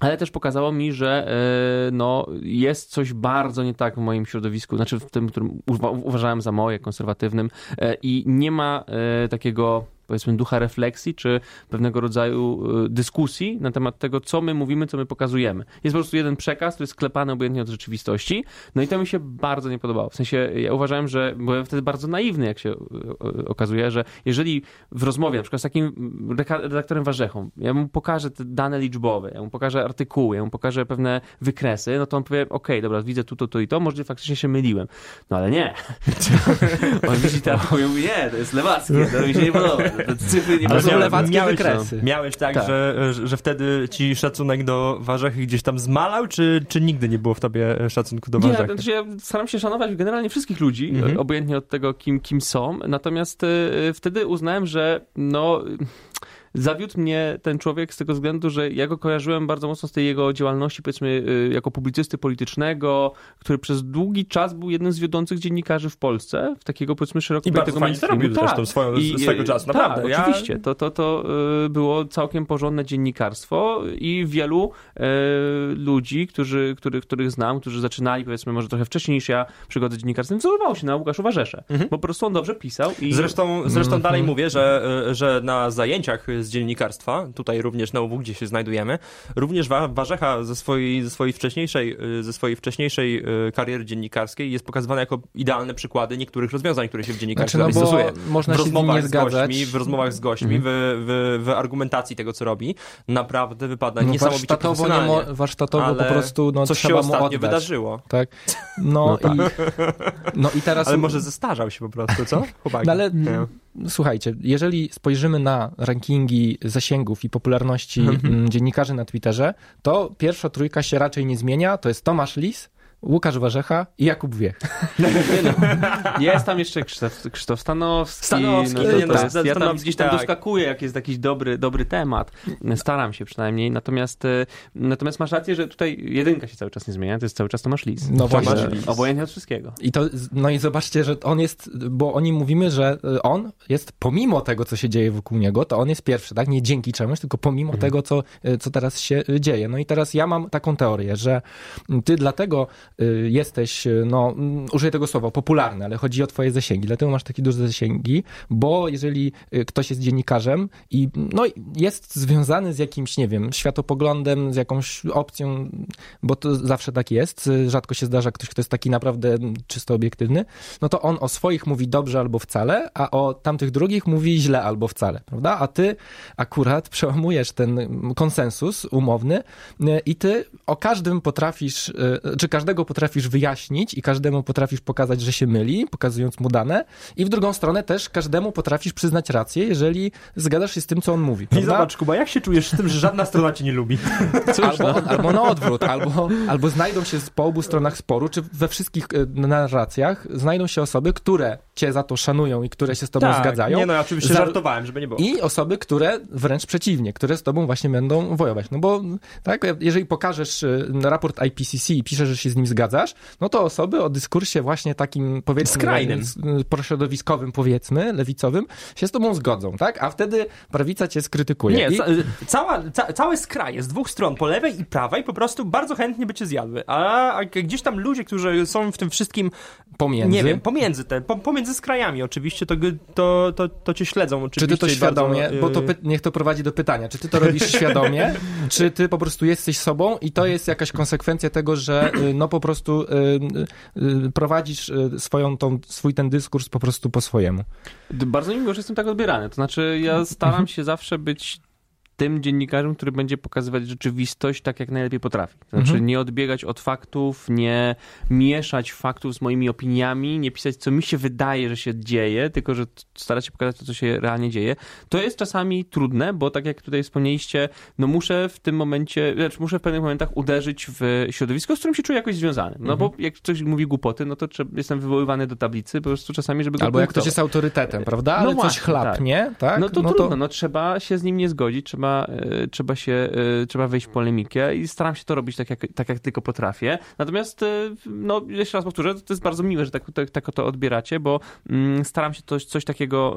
Ale też pokazało mi, że e, no, jest coś bardzo nie tak w moim środowisku, znaczy w tym, którym uważałem za moje, konserwatywnym, e, i nie ma takiego powiedzmy ducha refleksji, czy pewnego rodzaju y, dyskusji na temat tego, co my mówimy, co my pokazujemy. Jest po prostu jeden przekaz, który jest sklepany obojętnie od rzeczywistości, no i to mi się bardzo nie podobało. W sensie ja uważałem, że byłem wtedy bardzo naiwny, jak się y, y, okazuje, że jeżeli w rozmowie, na przykład z takim redaktorem Warzechą, ja mu pokażę te dane liczbowe, ja mu pokażę artykuły, ja mu pokażę pewne wykresy, no to on powie, ok, dobra, widzę tu, to, to i to, może faktycznie się myliłem. No ale nie. on widzi te artykuły i mówi, nie, to jest lewackie, to mi się nie podoba cyfry nie są lewackie miałeś, wykresy. Miałeś tak, tak. Że, że wtedy ci szacunek do warzechy gdzieś tam zmalał, czy, czy nigdy nie było w tobie szacunku do warzechy? Nie, znaczy ja staram się szanować generalnie wszystkich ludzi, mhm. obojętnie od tego, kim, kim są, natomiast y, wtedy uznałem, że no zawiódł mnie ten człowiek z tego względu, że ja go kojarzyłem bardzo mocno z tej jego działalności, powiedzmy, y, jako publicysty politycznego, który przez długi czas był jednym z wiodących dziennikarzy w Polsce, w takiego, powiedzmy, szeroko I bardzo fajnie robił tak. zresztą swoją, I, swego czasu, tak, naprawdę. Tak, ja... oczywiście. To, to, to y, było całkiem porządne dziennikarstwo i wielu e, ludzi, którzy, których, których znam, którzy zaczynali, powiedzmy, może trochę wcześniej niż ja przygodę dziennikarstwem, wzorowało się na Łukaszu Warzesze. Mhm. Po prostu on dobrze pisał. I... Zresztą, zresztą mhm. dalej mówię, że, że na zajęciach z dziennikarstwa, tutaj również na UW, gdzie się znajdujemy, również Warzecha ze swojej, ze swojej wcześniejszej, y, ze swojej wcześniejszej y, kariery dziennikarskiej jest pokazywany jako idealne przykłady niektórych rozwiązań, które się w dziennikarstwie znaczy, no stosuje. Można w rozmowach z, z gośćmi, w rozmowach z gośćmi, mhm. w, w, w, argumentacji tego, co robi, naprawdę wypada no, niesamowicie warsztatowo, nie mo, warsztatowo po prostu no, coś trzeba się mu oddać. wydarzyło. Tak. No, no, tak. I, no i teraz... Ale może zestarzał się po prostu, co? Chłopaki. No, ale nie. Słuchajcie, jeżeli spojrzymy na rankingi zasięgów i popularności mhm. dziennikarzy na Twitterze, to pierwsza trójka się raczej nie zmienia. To jest Tomasz Lis, Łukasz Warzecha i Jakub Wiech. No. Jest tam jeszcze Krzysztof, Krzysztof Stanowski. Stanowski. No, to, to jest, ja tam gdzieś tam tak. doskakuję, jak jest jakiś dobry, dobry temat. Staram się przynajmniej. Natomiast, e, natomiast masz rację, że tutaj jedynka się cały czas nie zmienia. To jest cały czas Tomasz Lis. No właśnie. Obojętnie od wszystkiego. I to, no i zobaczcie, że on jest, bo oni mówimy, że e, on jest pomimo tego, co się dzieje wokół niego, to on jest pierwszy, tak? Nie dzięki czemuś, tylko pomimo mhm. tego, co, e, co teraz się dzieje. No i teraz ja mam taką teorię, że ty dlatego Y, jesteś, y, no, mm, użyję tego słowa, popularny, ale chodzi o twoje zasięgi. Dlatego masz takie duże zasięgi, bo jeżeli y, ktoś jest dziennikarzem i no, jest związany z jakimś, nie wiem, światopoglądem, z jakąś opcją, bo to zawsze tak jest, rzadko się zdarza ktoś, kto jest taki naprawdę czysto obiektywny, no to on o swoich mówi dobrze albo wcale, a o tamtych drugich mówi źle albo wcale, prawda? A ty akurat przełamujesz ten konsensus umowny i ty o każdym potrafisz, czy każdego potrafisz wyjaśnić i każdemu potrafisz pokazać, że się myli, pokazując mu dane, i w drugą stronę też każdemu potrafisz przyznać rację, jeżeli zgadzasz się z tym, co on mówi. Prawda? I zobacz, Kuba, jak się czujesz z tym, że żadna strona cię nie lubi? Cóż, albo, no. albo na odwrót, albo, albo znajdą się po obu stronach sporu, czy we wszystkich e, narracjach znajdą się osoby, które cię za to szanują i które się z tobą tak, zgadzają. Nie, no ja oczywiście za... żartowałem, żeby nie było. I osoby, które wręcz przeciwnie, które z tobą właśnie będą wojować. No bo tak, jeżeli pokażesz e, raport IPCC i piszesz, że się z nim zgadza, zgadzasz, no to osoby o dyskursie właśnie takim powiedzmy skrajnym, prośrodowiskowym powiedzmy, lewicowym się z tobą zgodzą, tak? A wtedy prawica cię skrytykuje. Nie, I... cała, ca, całe skraje z dwóch stron, po lewej i prawej po prostu bardzo chętnie by cię zjadły, a, a gdzieś tam ludzie, którzy są w tym wszystkim pomiędzy, nie wiem, pomiędzy te, po, pomiędzy skrajami oczywiście, to, to, to, to cię śledzą oczywiście. Czy ty to świadomie, bardzo, bo to y- niech to prowadzi do pytania, czy ty to robisz świadomie, czy ty po prostu jesteś sobą i to jest jakaś konsekwencja tego, że y, no po prostu y, y, prowadzisz swoją, tą, swój ten dyskurs po prostu po swojemu. Bardzo mi miło, że jestem tak odbierany. To znaczy, ja staram się zawsze być tym dziennikarzem, który będzie pokazywać rzeczywistość tak, jak najlepiej potrafi. Znaczy mhm. nie odbiegać od faktów, nie mieszać faktów z moimi opiniami, nie pisać, co mi się wydaje, że się dzieje, tylko że starać się pokazać to, co się realnie dzieje. To jest czasami trudne, bo tak jak tutaj wspomnieliście, no muszę w tym momencie, znaczy muszę w pewnych momentach uderzyć w środowisko, z którym się czuję jakoś związany. No mhm. bo jak ktoś mówi głupoty, no to jestem wywoływany do tablicy po prostu czasami, żeby go Albo jak ktoś jest autorytetem, prawda? Ale no coś właśnie, chlapnie, tak? tak? No to no trudno, to... no trzeba się z nim nie zgodzić, trzeba trzeba, e, trzeba się, e, trzeba wejść w polemikę i staram się to robić tak jak, tak, jak tylko potrafię. Natomiast, e, no, jeszcze raz powtórzę, to jest bardzo miłe, że tak, tak, tak to odbieracie, bo mm, staram się coś, coś takiego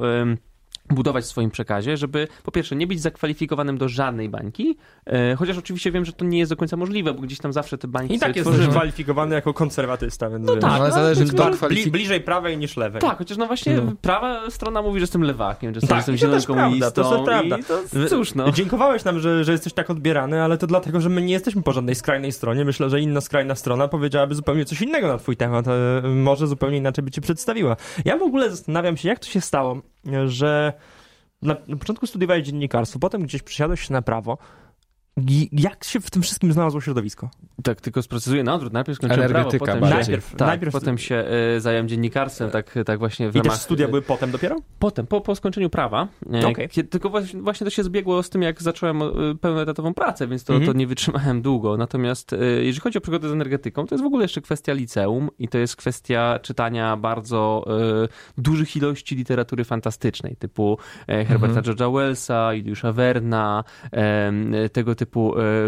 budować w swoim przekazie, żeby po pierwsze nie być zakwalifikowanym do żadnej bańki, e, chociaż oczywiście wiem, że to nie jest do końca możliwe, bo gdzieś tam zawsze te bańki I tak jest tworzymy. kwalifikowany jako konserwatysta, więc No tak, ale no, zależy, to- kto kwalifik- bli, bliżej prawej niż lewej. Tak, chociaż no właśnie No. prawa strona mówi, że jestem lewakiem, że Tak, jestem zielonym komunistą to jest prawda. i to cóż no. Dziękowałeś nam, że, że jesteś tak odbierany, ale to dlatego, że my nie jesteśmy po żadnej skrajnej stronie. Myślę, że inna skrajna strona powiedziałaby zupełnie coś innego na twój temat. e, Może zupełnie inaczej by cię przedstawiła. Ja w ogóle zastanawiam się, jak to się stało, że na, na początku studiowałeś dziennikarstwo, potem gdzieś przysiadłeś się na prawo. I Jak się w tym wszystkim znalazło środowisko? Tak, tylko sprecyzuję na odwrót. Najpierw skończyłem Energetyka prawo, potem bardziej. się, Najpierw- tak, najpierw- potem się e, zająłem dziennikarstwem, tak, tak właśnie w I ramach... studia były potem dopiero? Potem, po, po skończeniu prawa. E, Okej. kiedy, tylko właśnie, właśnie to się zbiegło z tym, jak zacząłem e, pełnoetatową pracę, więc to, Mhm. to nie wytrzymałem długo. Natomiast e, jeżeli chodzi o przygodę z energetyką, to jest w ogóle jeszcze kwestia liceum i to jest kwestia czytania bardzo e, dużych ilości literatury fantastycznej, typu e, Herberta Mhm. George'a Wellsa, Juliusza Werna, e, tego typu e,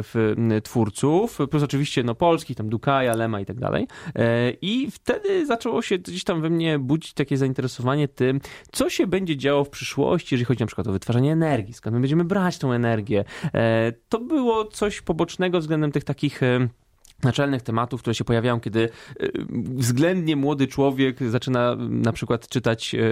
w, m, twórców, plus oczywiście no polskich, tam Dukaja, Lema i tak dalej. E, I wtedy zaczęło się gdzieś tam we mnie budzić takie zainteresowanie tym, co się będzie działo w przyszłości, jeżeli chodzi na przykład o wytwarzanie energii, skąd my będziemy brać tą energię. E, To było coś pobocznego względem tych takich e, naczelnych tematów, które się pojawiają, kiedy e, względnie młody człowiek zaczyna na przykład czytać e, e,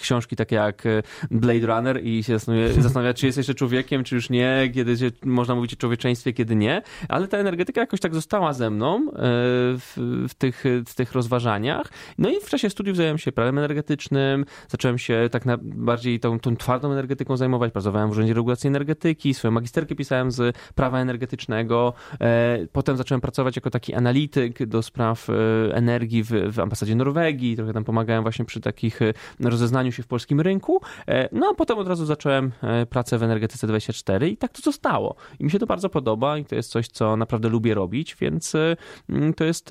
książki takie jak Blade Runner i się zastanawia, zastanawia, czy jest jeszcze człowiekiem, czy już nie, kiedy się, można mówić o człowieczeństwie, kiedy nie, ale ta energetyka jakoś tak została ze mną w, w, tych, w tych rozważaniach. No i w czasie studiów zająłem się prawem energetycznym, zacząłem się tak na, bardziej tą, tą twardą energetyką zajmować, pracowałem w Urzędzie Regulacji Energetyki, swoją magisterkę pisałem z prawa energetycznego, e, potem zacząłem pracować jako taki analityk do spraw e, energii w, w ambasadzie Norwegii, trochę tam pomagałem właśnie przy takich e, rozeznaniu się w polskim rynku, e, no a potem od razu zacząłem pracę w Energetyce 24 i tak to zostało. I mi się to bardzo podoba i to jest coś, co naprawdę lubię robić, więc mm, to jest...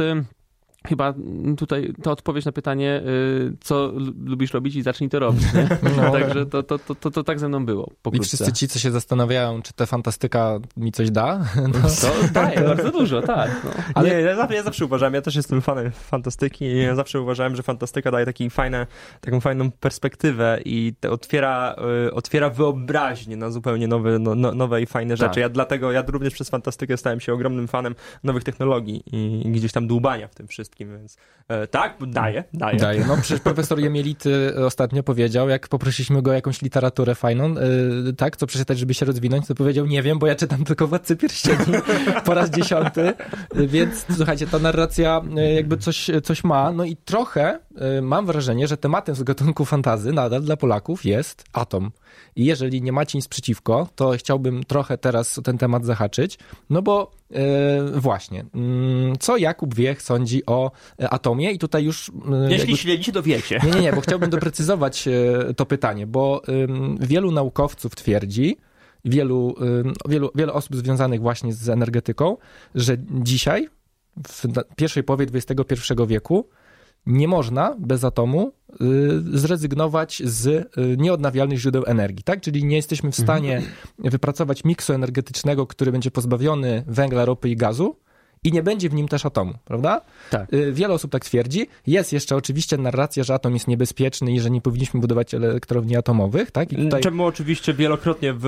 Chyba tutaj to odpowiedź na pytanie, y, co lu- lubisz robić i zacznij to robić. Nie? No. Także to, to, to, to, to tak ze mną było. I wszyscy ci, co się zastanawiają, czy ta fantastyka mi coś da, no, To daje bardzo dużo, tak. No. Ale nie, ja, zawsze, ja zawsze uważałem, ja też jestem fanem fantastyki i ja zawsze uważałem, że fantastyka daje taki fajne, taką fajną perspektywę i otwiera, y, otwiera wyobraźnię na zupełnie nowe, no, no, nowe i fajne rzeczy. Tak. Ja dlatego, ja również przez fantastykę stałem się ogromnym fanem nowych technologii i, i gdzieś tam dłubania w tym wszystkim, więc e, tak, daje, daje. Daje. No przecież profesor Jemielity ostatnio powiedział, jak poprosiliśmy go o jakąś literaturę fajną, yy, tak, co przeczytać, żeby się rozwinąć, to powiedział, nie wiem, bo ja czytam tylko Władcy Pierścieni po raz dziesiąty, więc słuchajcie, ta narracja yy, jakby coś, coś ma, no i trochę mam wrażenie, że tematem z gatunku fantazy nadal dla Polaków jest atom. I jeżeli nie macie nic przeciwko, to chciałbym trochę teraz o ten temat zahaczyć, no bo yy, właśnie, mm, co Jakub Wiech sądzi o e, atomie i tutaj już... yy, Jeśli jakby- śledzicie, to wiecie. nie, nie, nie, bo chciałbym doprecyzować e, to pytanie, bo wielu naukowców twierdzi, wielu, wielu, wiele osób związanych właśnie z energetyką, że dzisiaj, w pierwszej połowie XXI wieku, nie można bez atomu y, zrezygnować z y, nieodnawialnych źródeł energii, tak? Czyli nie jesteśmy w stanie wypracować miksu energetycznego, który będzie pozbawiony węgla, ropy i gazu i nie będzie w nim też atomu, prawda? Tak. Y, Wiele osób tak twierdzi. Jest jeszcze oczywiście narracja, że atom jest niebezpieczny i że nie powinniśmy budować elektrowni atomowych, tak? I tutaj... Czemu oczywiście wielokrotnie w,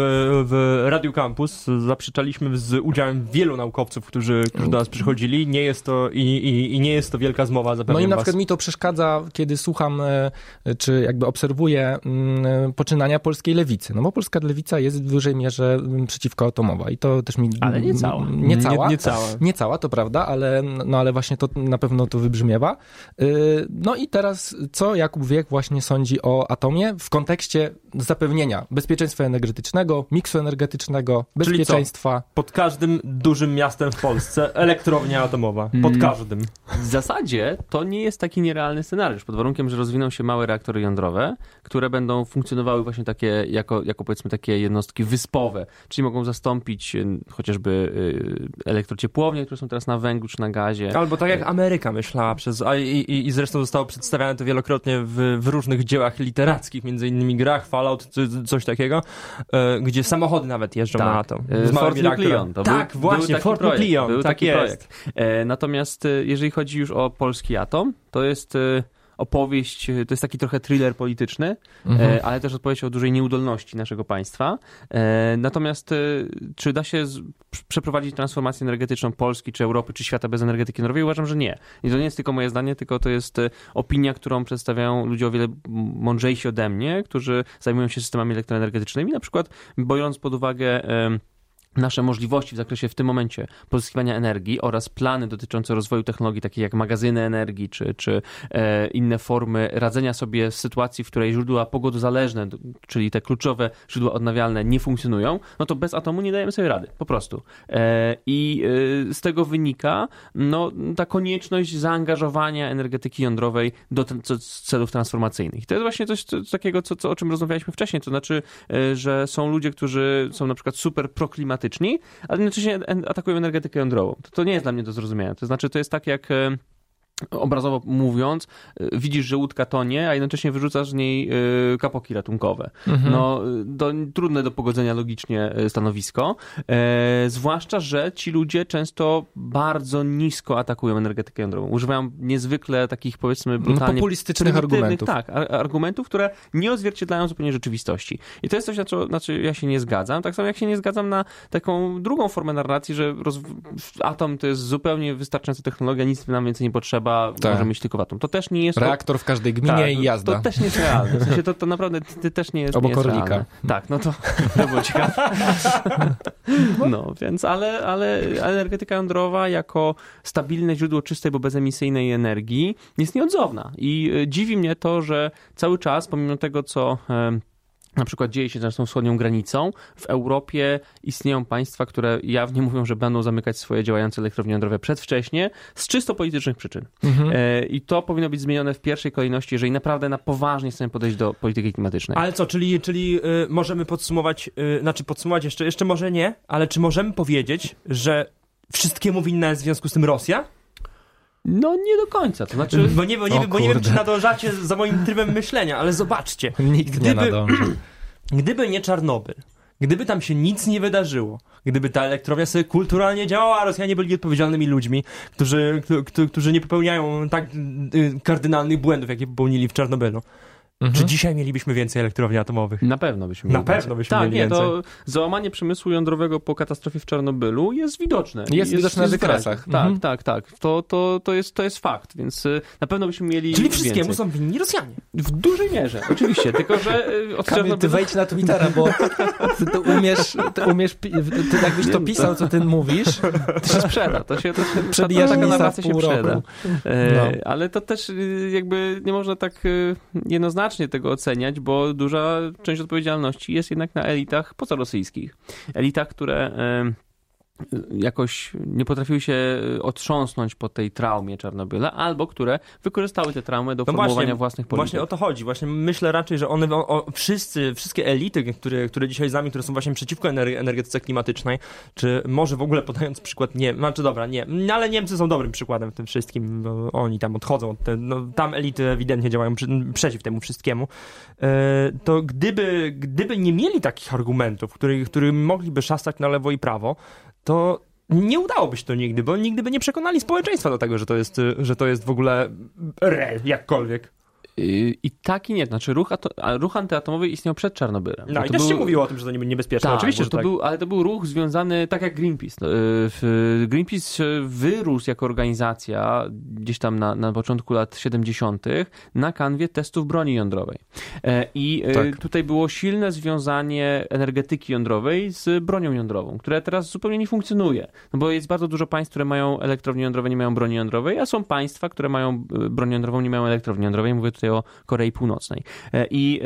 w Radio Campus zaprzeczaliśmy z udziałem wielu naukowców, którzy, którzy do nas przychodzili. Nie jest to i, i, i nie jest to wielka zmowa, zapewniam No i na was. przykład mi to przeszkadza, kiedy słucham, e, czy jakby obserwuję mm, poczynania polskiej lewicy. No bo polska lewica jest w dużej mierze mm, przeciwko atomowa i to też mi... Ale nie cała. Nie cała. Nie, nie cała. To prawda, ale, no ale właśnie to na pewno to wybrzmiewa. Yy, No i teraz, co Jakub Wiek właśnie sądzi o atomie w kontekście zapewnienia bezpieczeństwa energetycznego, miksu energetycznego, Czyli co? bezpieczeństwa. Pod każdym dużym miastem w Polsce elektrownia atomowa. Pod Mm. każdym. W zasadzie to nie jest taki nierealny scenariusz, pod warunkiem, że rozwiną się małe reaktory jądrowe, które będą funkcjonowały właśnie takie, jako, jako powiedzmy takie jednostki wyspowe, czyli mogą zastąpić y, chociażby y, elektrociepłownie, które są teraz teraz na węglu czy na gazie. Albo tak jak Ameryka myślała przez, a i, i, i zresztą zostało przedstawiane to wielokrotnie w, w różnych dziełach literackich, między innymi grach, Fallout, co- coś takiego, e, gdzie samochody nawet jeżdżą Tak. na atom. E, Z reaktorem. Nucleon. To tak, był, właśnie, był projekt, Nucleon, tak taki jest. projekt. E, natomiast e, jeżeli chodzi już o polski atom, to jest e, opowieść, e, to jest taki trochę thriller polityczny, Mhm. e, ale też opowieść o dużej nieudolności naszego państwa. E, natomiast czy da się z, przeprowadzić transformację energetyczną Polski, czy Europy, czy świata bez energetyki jądrowej? Uważam, że nie. I to nie jest tylko moje zdanie, tylko to jest opinia, którą przedstawiają ludzie o wiele mądrzejsi ode mnie, którzy zajmują się systemami elektroenergetycznymi, na przykład biorąc pod uwagę nasze możliwości w zakresie w tym momencie pozyskiwania energii oraz plany dotyczące rozwoju technologii takich jak magazyny energii czy, czy e, inne formy radzenia sobie z sytuacji, w której źródła pogodozależne, czyli te kluczowe źródła odnawialne nie funkcjonują, no to bez atomu nie dajemy sobie rady, po prostu. E, I e, z tego wynika no, ta konieczność zaangażowania energetyki jądrowej do celów transformacyjnych. To jest właśnie coś co, takiego, co, co, o czym rozmawialiśmy wcześniej, to znaczy, że są ludzie, którzy są na przykład super proklimatyczni, ale jednocześnie atakują energetykę jądrową. To, to nie jest dla mnie do zrozumienia. To znaczy, to jest tak jak... Obrazowo mówiąc, e, widzisz, że łódka tonie, a jednocześnie wyrzucasz z niej e, kapoki ratunkowe. Mhm. No, to trudne do pogodzenia logicznie stanowisko. E, zwłaszcza, że ci ludzie często bardzo nisko atakują energetykę jądrową. Używają niezwykle takich, powiedzmy, brutalnie populistycznych prymitywnych, argumentów. Tak, ar- argumentów, które nie odzwierciedlają zupełnie rzeczywistości. I to jest coś, na co na co ja się nie zgadzam. Tak samo jak się nie zgadzam na taką drugą formę narracji, że roz... atom to jest zupełnie wystarczająca technologia, nic nam więcej nie potrzeba, Tak. możemy mieć tylko w atom. To też nie jest... Reaktor w każdej gminie Tak, i jazda. To też nie jest realne. W sensie to, to naprawdę to też nie jest, Obok nie jest realne. Tak, no to, to było ciekawe. No, więc ale, ale energetyka jądrowa jako stabilne źródło czystej, bo bezemisyjnej energii jest nieodzowna. I e, dziwi mnie to, że cały czas, pomimo tego, co em, na przykład dzieje się z naszą wschodnią granicą, w Europie istnieją państwa, które jawnie mówią, że będą zamykać swoje działające elektrownie jądrowe przedwcześnie z czysto politycznych przyczyn. Mhm. E, I to powinno być zmienione w pierwszej kolejności, jeżeli naprawdę na poważnie chcemy podejść do polityki klimatycznej. Ale co, czyli, czyli y, możemy podsumować, y, znaczy podsumować jeszcze, jeszcze może nie, ale czy możemy powiedzieć, że wszystkiemu winna jest w związku z tym Rosja? No nie do końca, to znaczy... Bo nie, bo nie, O bo nie wiem, czy nadążacie za moim trybem myślenia, ale zobaczcie. Nikt nie gdyby- nadąży. Gdyby nie Czarnobyl, gdyby tam się nic nie wydarzyło, gdyby ta elektrownia sobie kulturalnie działała, a Rosjanie byli odpowiedzialnymi ludźmi, którzy, któ- któ- którzy nie popełniają tak y, kardynalnych błędów, jakie popełnili w Czarnobylu, czy Mhm. dzisiaj mielibyśmy więcej elektrowni atomowych? Na pewno byśmy Na mieli pewno więcej. byśmy tak, mieli nie, to załamanie przemysłu jądrowego po katastrofie w Czarnobylu jest widoczne. Jest widoczne na wykresach. Tak, Mhm. tak, tak. To, to, to, jest, to jest fakt, więc y, na pewno byśmy mieli Czyli wszystkiemu więcej. są winni Rosjanie. W dużej mierze, oczywiście, tylko że y, od Kamil, ty Czarnobyla... wejdź na Twittera, bo ty, ty umiesz, ty umiesz, ty jakbyś to pisał, co ty mówisz, To się sprzeda, to się, to się Przebijasz ta, ta Guinnessa narracja się sprzeda. roku. E, No. Ale to też y, jakby nie można tak y, jednoznacznie tego oceniać, bo duża część odpowiedzialności jest jednak na elitach pozorosyjskich. Elitach, które jakoś nie potrafiły się otrząsnąć po tej traumie Czarnobyla, albo które wykorzystały tę traumę do No formułowania właśnie, własnych polityk. Właśnie o to chodzi. Właśnie myślę raczej, że one, o, wszyscy, wszystkie elity, które, które dzisiaj z nami, które są właśnie przeciwko ener- energetyce klimatycznej, czy może w ogóle podając przykład, nie, znaczy dobra, nie, no, ale Niemcy są dobrym przykładem w tym wszystkim, bo oni tam odchodzą, od te, no, tam elity ewidentnie działają przy, przeciw temu wszystkiemu, e, to gdyby, gdyby nie mieli takich argumentów, których, którym mogliby szastać na lewo i prawo, to nie udałoby się to nigdy, bo nigdy by nie przekonali społeczeństwa do tego, że to jest, że to jest w ogóle re, jakkolwiek. Y, I tak i nie. Znaczy ruch, ato- a ruch antyatomowy istniał przed Czarnobylem. No i to też był- się mówiło o tym, że to nie- niebezpieczne. Tak, Oczywiście, że to tak. był, ale to był ruch związany, tak jak Greenpeace. No, y, w- Greenpeace wyrósł jako organizacja gdzieś tam na, na początku lat 70. na kanwie testów broni jądrowej. E, I y, Tak. tutaj było silne związanie energetyki jądrowej z bronią jądrową, która teraz zupełnie nie funkcjonuje. No bo jest bardzo dużo państw, które mają elektrownie jądrowe, nie mają broni jądrowej, a są państwa, które mają y, broń jądrową, nie mają elektrowni jądrowej. Mówię tutaj o Korei Północnej. E, I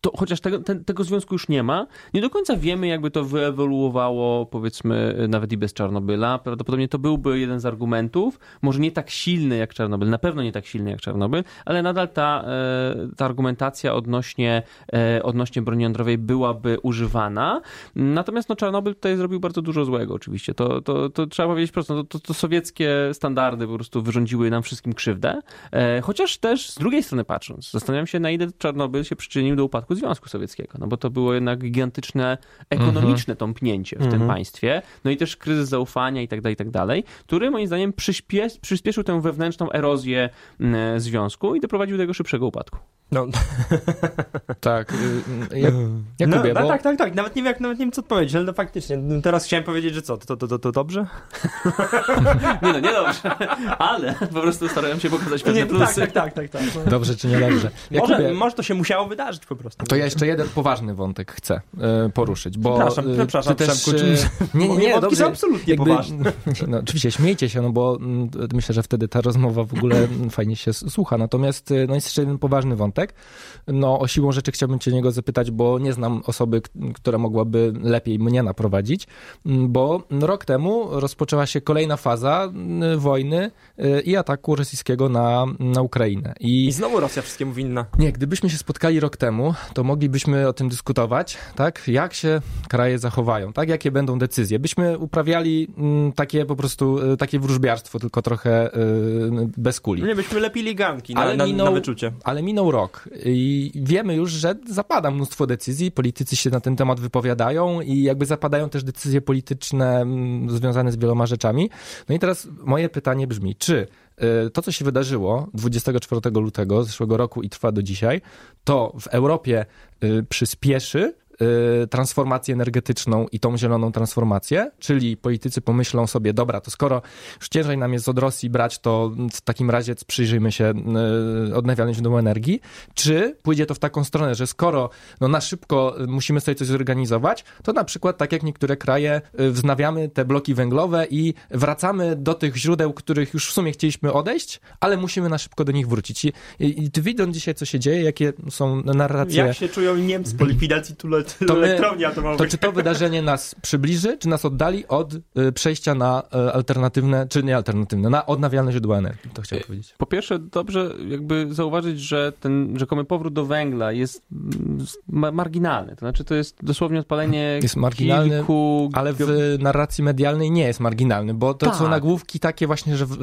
to chociaż tego, ten, tego związku już nie ma, nie do końca wiemy, jakby to wyewoluowało, powiedzmy, nawet i bez Czarnobyla. Prawdopodobnie to byłby jeden z argumentów, może nie tak silny jak Czarnobyl, na pewno nie tak silny jak Czarnobyl, ale nadal ta, e, ta argumentacja odnośnie, e, odnośnie broni jądrowej byłaby używana. Natomiast no, Czarnobyl tutaj zrobił bardzo dużo złego, oczywiście. To, to, to trzeba powiedzieć prosto, to, to, to sowieckie standardy po prostu wyrządziły nam wszystkim krzywdę. E, chociaż też z drugiej strony patrząc, zastanawiam się, na ile Czarnobyl się przyczynił przyczynił do upadku Związku Sowieckiego, no bo to było jednak gigantyczne ekonomiczne mhm. tąpnięcie w tym mhm. państwie, no i też kryzys zaufania i tak dalej, i tak dalej, który moim zdaniem przyspies przyspieszył tę wewnętrzną erozję mm, związku i doprowadził do jego szybszego upadku. No. tak. Y, jak, Jakubie, no, bo... Tak, tak, tak. Nawet nie, wiem, nawet nie wiem, co odpowiedzieć, ale no faktycznie. No, teraz chciałem powiedzieć, że co, to, to, to, to dobrze? nie no, nie dobrze. Ale po prostu starałem się pokazać pewne nie, plusy. Tak, tak, tak. tak, tak. Dobrze czy nie dobrze? Jakubie, może, może to się musiało wydarzyć po prostu. To ja jeszcze jeden poważny wątek chcę y, poruszyć, bo... Przepraszam, y, przepraszam, też, Przemku. Nie, nie, nie, dobrze. są absolutnie jakby, poważne. No, oczywiście, śmiejcie się, no bo mm, myślę, że wtedy ta rozmowa w ogóle fajnie się słucha. Natomiast no jest jeszcze jeden poważny wątek no o siłą rzeczy chciałbym cię niego zapytać, bo nie znam osoby, która mogłaby lepiej mnie naprowadzić, mm, bo rok temu rozpoczęła się kolejna faza mm, wojny y, i ataku rosyjskiego na, na Ukrainę. I, I znowu Rosja wszystkiemu winna. Nie, gdybyśmy się spotkali rok temu, to moglibyśmy o tym dyskutować, tak? Jak się kraje zachowają, tak? Jakie będą decyzje. Byśmy uprawiali mm, takie po prostu, y, takie wróżbiarstwo, tylko trochę y, bez kuli. Nie, byśmy lepili ganki na, ale na, minął, na wyczucie. Ale minął rok i wiemy już, że zapada mnóstwo decyzji, politycy się na ten temat wypowiadają i jakby zapadają też decyzje polityczne mm, związane z wieloma rzeczami. No i teraz moje pytanie brzmi, czy y, to, co się wydarzyło 24 lutego zeszłego roku i trwa do dzisiaj, to w Europie y, przyspieszy transformację energetyczną i tą zieloną transformację, czyli politycy pomyślą sobie, dobra, to skoro już ciężej nam jest od Rosji brać, to w takim razie przyjrzyjmy się y, odnawialnym źródłom energii, czy pójdzie to w taką stronę, że skoro no, na szybko musimy sobie coś zorganizować, to na przykład tak jak niektóre kraje y, wznawiamy te bloki węglowe i wracamy do tych źródeł, których już w sumie chcieliśmy odejść, ale musimy na szybko do nich wrócić. I, i, i widząc dzisiaj, co się dzieje, jakie są narracje... Jak się czują Niemcy po likwidacji To, my, to czy to wydarzenie nas przybliży, czy nas oddali od y, przejścia na y, alternatywne, czy nie alternatywne, na odnawialne źródła energii? To chciałem powiedzieć. Po pierwsze, dobrze jakby zauważyć, że ten rzekomy powrót do węgla jest ma marginalny. To znaczy, to jest dosłownie odpalenie Jest marginalny, kilku... ale w narracji medialnej nie jest marginalny, bo to tak. są nagłówki takie właśnie, że w,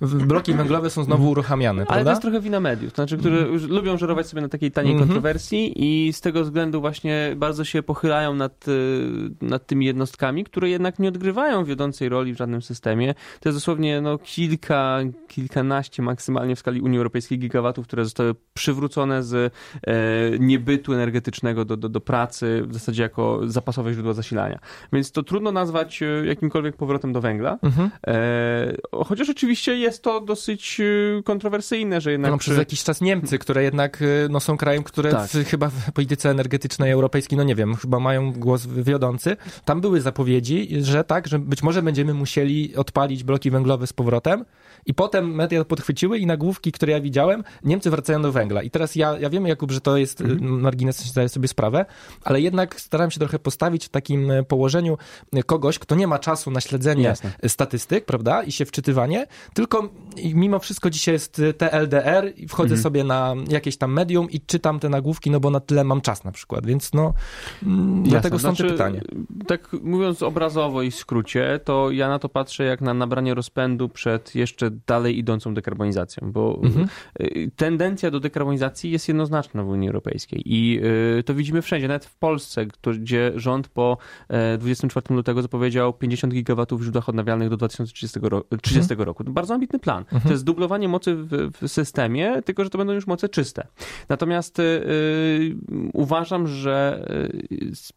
w bloki węglowe są znowu uruchamiane, Ale to jest trochę wina mediów, to znaczy, które mm. lubią żerować sobie na takiej taniej mm -hmm. kontrowersji i z tego względu właśnie bardzo się pochylają nad, y, nad tymi jednostkami, które jednak nie odgrywają wiodącej roli w żadnym systemie. To jest dosłownie no, kilka, kilkanaście maksymalnie w skali Unii Europejskiej gigawatów, które zostały przywrócone z e, niebytu energetycznego do, do, do pracy w zasadzie jako zapasowe źródło zasilania. Więc to trudno nazwać e, jakimkolwiek powrotem do węgla. Mhm. E, chociaż oczywiście jest to dosyć e, kontrowersyjne, że jednak... No, przez jakiś czas Niemcy, które jednak no, są krajem, które tak. w, chyba w polityce energetycznej europejskiej, no nie wiem, chyba mają głos wiodący. Tam były zapowiedzi, że tak, że być może będziemy musieli odpalić bloki węglowe z powrotem i potem media podchwyciły i nagłówki, które ja widziałem, Niemcy wracają do węgla. I teraz ja, ja wiem, Jakub, że to jest mhm. margines, zdaję sobie sprawę, ale jednak staram się trochę postawić w takim e, położeniu kogoś, kto nie ma czasu na śledzenie Jasne. statystyk, prawda, i się wczytywanie, tylko mimo wszystko dzisiaj jest TLDR i wchodzę mhm. sobie na jakieś tam medium i czytam te nagłówki, no bo na tyle mam czas na przykład, więc no mm, Jasne. dlatego stąd znaczy, pytanie. Tak mówiąc obrazowo i w skrócie, to ja na to patrzę jak na nabranie rozpędu przed jeszcze dalej idącą dekarbonizacją, bo mhm. Y, tendencja do dekarbonizacji jest jednoznaczna w Unii Europejskiej i y, to widzimy wszędzie, nawet w Polsce, gdzie rząd po 24 e, lutego zapowiedział 50 gigawatów w źródłach odnawialnych do 2030 roku. 30 mhm. roku. To bardzo ambitny plan. Mhm. To jest dublowanie mocy w, w, systemie, tylko że to będą już moce czyste. Natomiast yy, uważam, że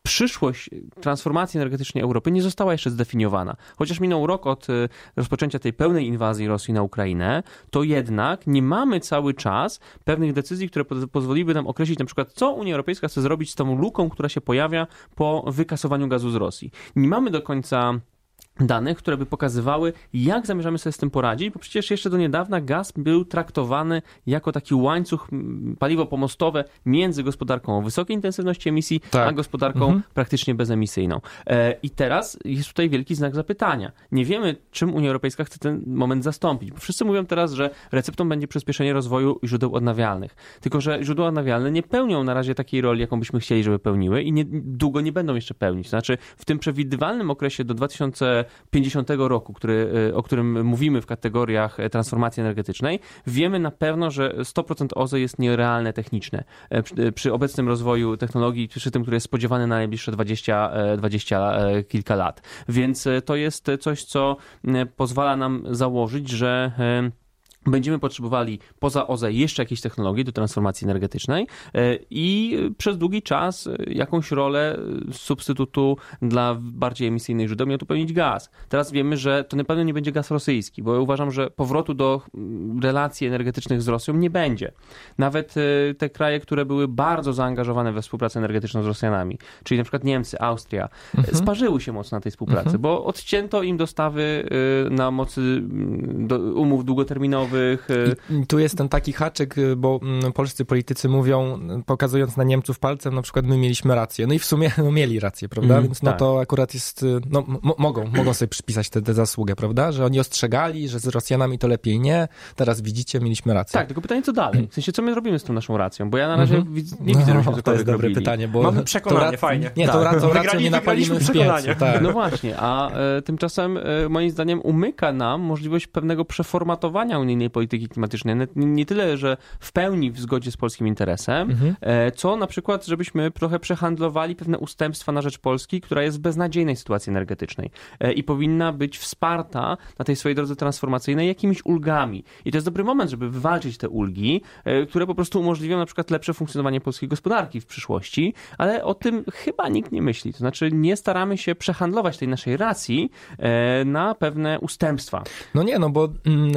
przyszłość transformacji energetycznej Europy nie została jeszcze zdefiniowana. Chociaż minął rok od rozpoczęcia tej pełnej inwazji Rosji Rosji na Ukrainę, to jednak nie mamy cały czas pewnych decyzji, które pozwoliły nam określić na przykład, co Unia Europejska chce zrobić z tą luką, która się pojawia po wykasowaniu gazu z Rosji. Nie mamy do końca danych, które by pokazywały, jak zamierzamy sobie z tym poradzić, bo przecież jeszcze do niedawna gaz był traktowany jako taki łańcuch, paliwo pomostowe między gospodarką o wysokiej intensywności emisji, Tak. a gospodarką Mhm. praktycznie bezemisyjną. E, I teraz jest tutaj wielki znak zapytania. Nie wiemy, czym Unia Europejska chce ten moment zastąpić, bo wszyscy mówią teraz, że receptą będzie przyspieszenie rozwoju źródeł odnawialnych. Tylko, że źródła odnawialne nie pełnią na razie takiej roli, jaką byśmy chcieli, żeby pełniły i nie, długo nie będą jeszcze pełnić. Znaczy, w tym przewidywalnym okresie do 2050 roku, który, e, o którym mówimy w kategoriach e, transformacji energetycznej, wiemy na pewno, że 100% OZE jest nierealne techniczne. E, Przy, przy obecnym rozwoju technologii, przy tym, który jest spodziewany na najbliższe 20, e, 20 e, kilka lat. Więc to jest coś, co pozwala nam założyć, że Będziemy potrzebowali poza OZE jeszcze jakieś technologie do transformacji energetycznej e, i przez długi czas e, jakąś rolę substytutu dla bardziej emisyjnych źródeł miał tu pełnić gaz. Teraz wiemy, że to na pewno nie będzie gaz rosyjski, bo ja uważam, że powrotu do relacji energetycznych z Rosją nie będzie. Nawet e, te kraje, które były bardzo zaangażowane we współpracę energetyczną z Rosjanami, czyli na przykład Niemcy, Austria, e, sparzyły się mocno na tej współpracy, bo odcięto im dostawy na mocy umów długoterminowych. E, I tu jest ten taki haczyk, y, bo mm, polscy politycy mówią, y, pokazując na Niemców palcem, na przykład my mieliśmy rację. No i w sumie no, mieli rację, prawda? Mm, Więc no tak. to akurat jest, no mogą, mogą sobie przypisać tę zasługę, prawda? Że oni ostrzegali, że z Rosjanami to lepiej nie, teraz widzicie, mieliśmy rację. Tak, tylko pytanie co dalej? W sensie, co my robimy z tą naszą racją? Bo ja na razie Mhm. widz, nie widzę, żebyśmy no, to cokolwiek jest dobre robili. pytanie, bo Mamy to przekonanie, fajnie. Nie, Tak. to, to racją Wygrali- nie napalimy w piecu. Tak. No właśnie, a e, tymczasem e, moim zdaniem umyka nam możliwość pewnego przeformatowania unijnej polityki klimatycznej. Nie, tyle, że w pełni w zgodzie z polskim interesem, Mhm. e, co na przykład, żebyśmy trochę przehandlowali pewne ustępstwa na rzecz Polski, która jest w beznadziejnej sytuacji energetycznej e, i powinna być wsparta na tej swojej drodze transformacyjnej jakimiś ulgami. I to jest dobry moment, żeby wywalczyć te ulgi, e, które po prostu umożliwią na przykład lepsze funkcjonowanie polskiej gospodarki w przyszłości, ale o tym chyba nikt nie myśli. To znaczy nie staramy się przehandlować tej naszej racji na pewne ustępstwa. No nie, no bo mm,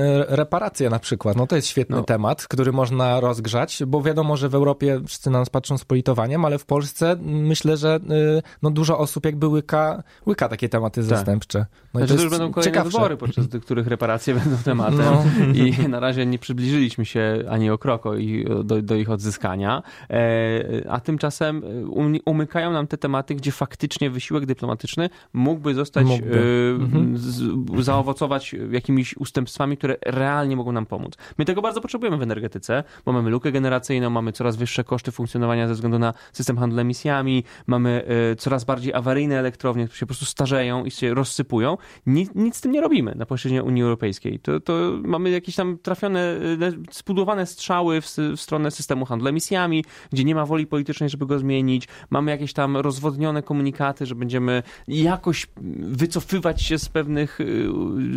na przykład, no to jest świetny No. temat, który można rozgrzać, bo wiadomo, że w Europie wszyscy na nas patrzą z politowaniem, ale w Polsce myślę, że y, no dużo osób jakby łyka, łyka takie tematy zastępcze. No Znaczy, to już jest będą kolejne ciekawsze. wybory, podczas których reparacje będą tematem. No. I na razie nie przybliżyliśmy się ani o krok o i- do, do ich odzyskania. E, a tymczasem um- umykają nam te tematy, gdzie faktycznie wysiłek dyplomatyczny mógłby zostać, Mógłby. e, Mhm. z, zaowocować jakimiś ustępstwami, które realnie mogą nam pomóc. My tego bardzo potrzebujemy w energetyce, bo mamy lukę generacyjną, mamy coraz wyższe koszty funkcjonowania ze względu na system handlu emisjami, mamy e, coraz bardziej awaryjne elektrownie, które się po prostu starzeją i się rozsypują. Nic, nic z tym nie robimy na płaszczyźnie Unii Europejskiej. To, to mamy jakieś tam trafione, e, spudowane strzały w, w stronę systemu handlu emisjami, gdzie nie ma woli politycznej, żeby go zmienić. Mamy jakieś tam rozwodnione komunikaty, że będziemy jakoś wycofywać się z pewnych y,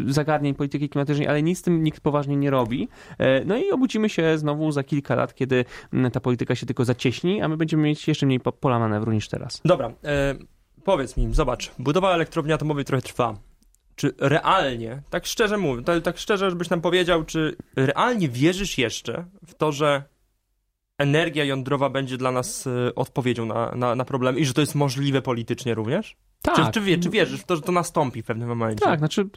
zagadnień polityki klimatycznej, ale nic z tym nikt poważnie nie robi. E, No i obudzimy się znowu za kilka lat, kiedy mm, ta polityka się tylko zacieśni, a my będziemy mieć jeszcze mniej po- pola manewru niż teraz. Dobra, e, powiedz mi, zobacz, budowa elektrowni atomowej trochę trwa. Czy realnie, tak szczerze mówię, tak, tak szczerze, żebyś nam powiedział, czy realnie wierzysz jeszcze w to, że energia jądrowa będzie dla nas e, odpowiedzią na, na, na problem i że to jest możliwe politycznie również? Czy, czy, wie, czy wierzysz w to, że to nastąpi w pewnym momencie? Tak, znaczy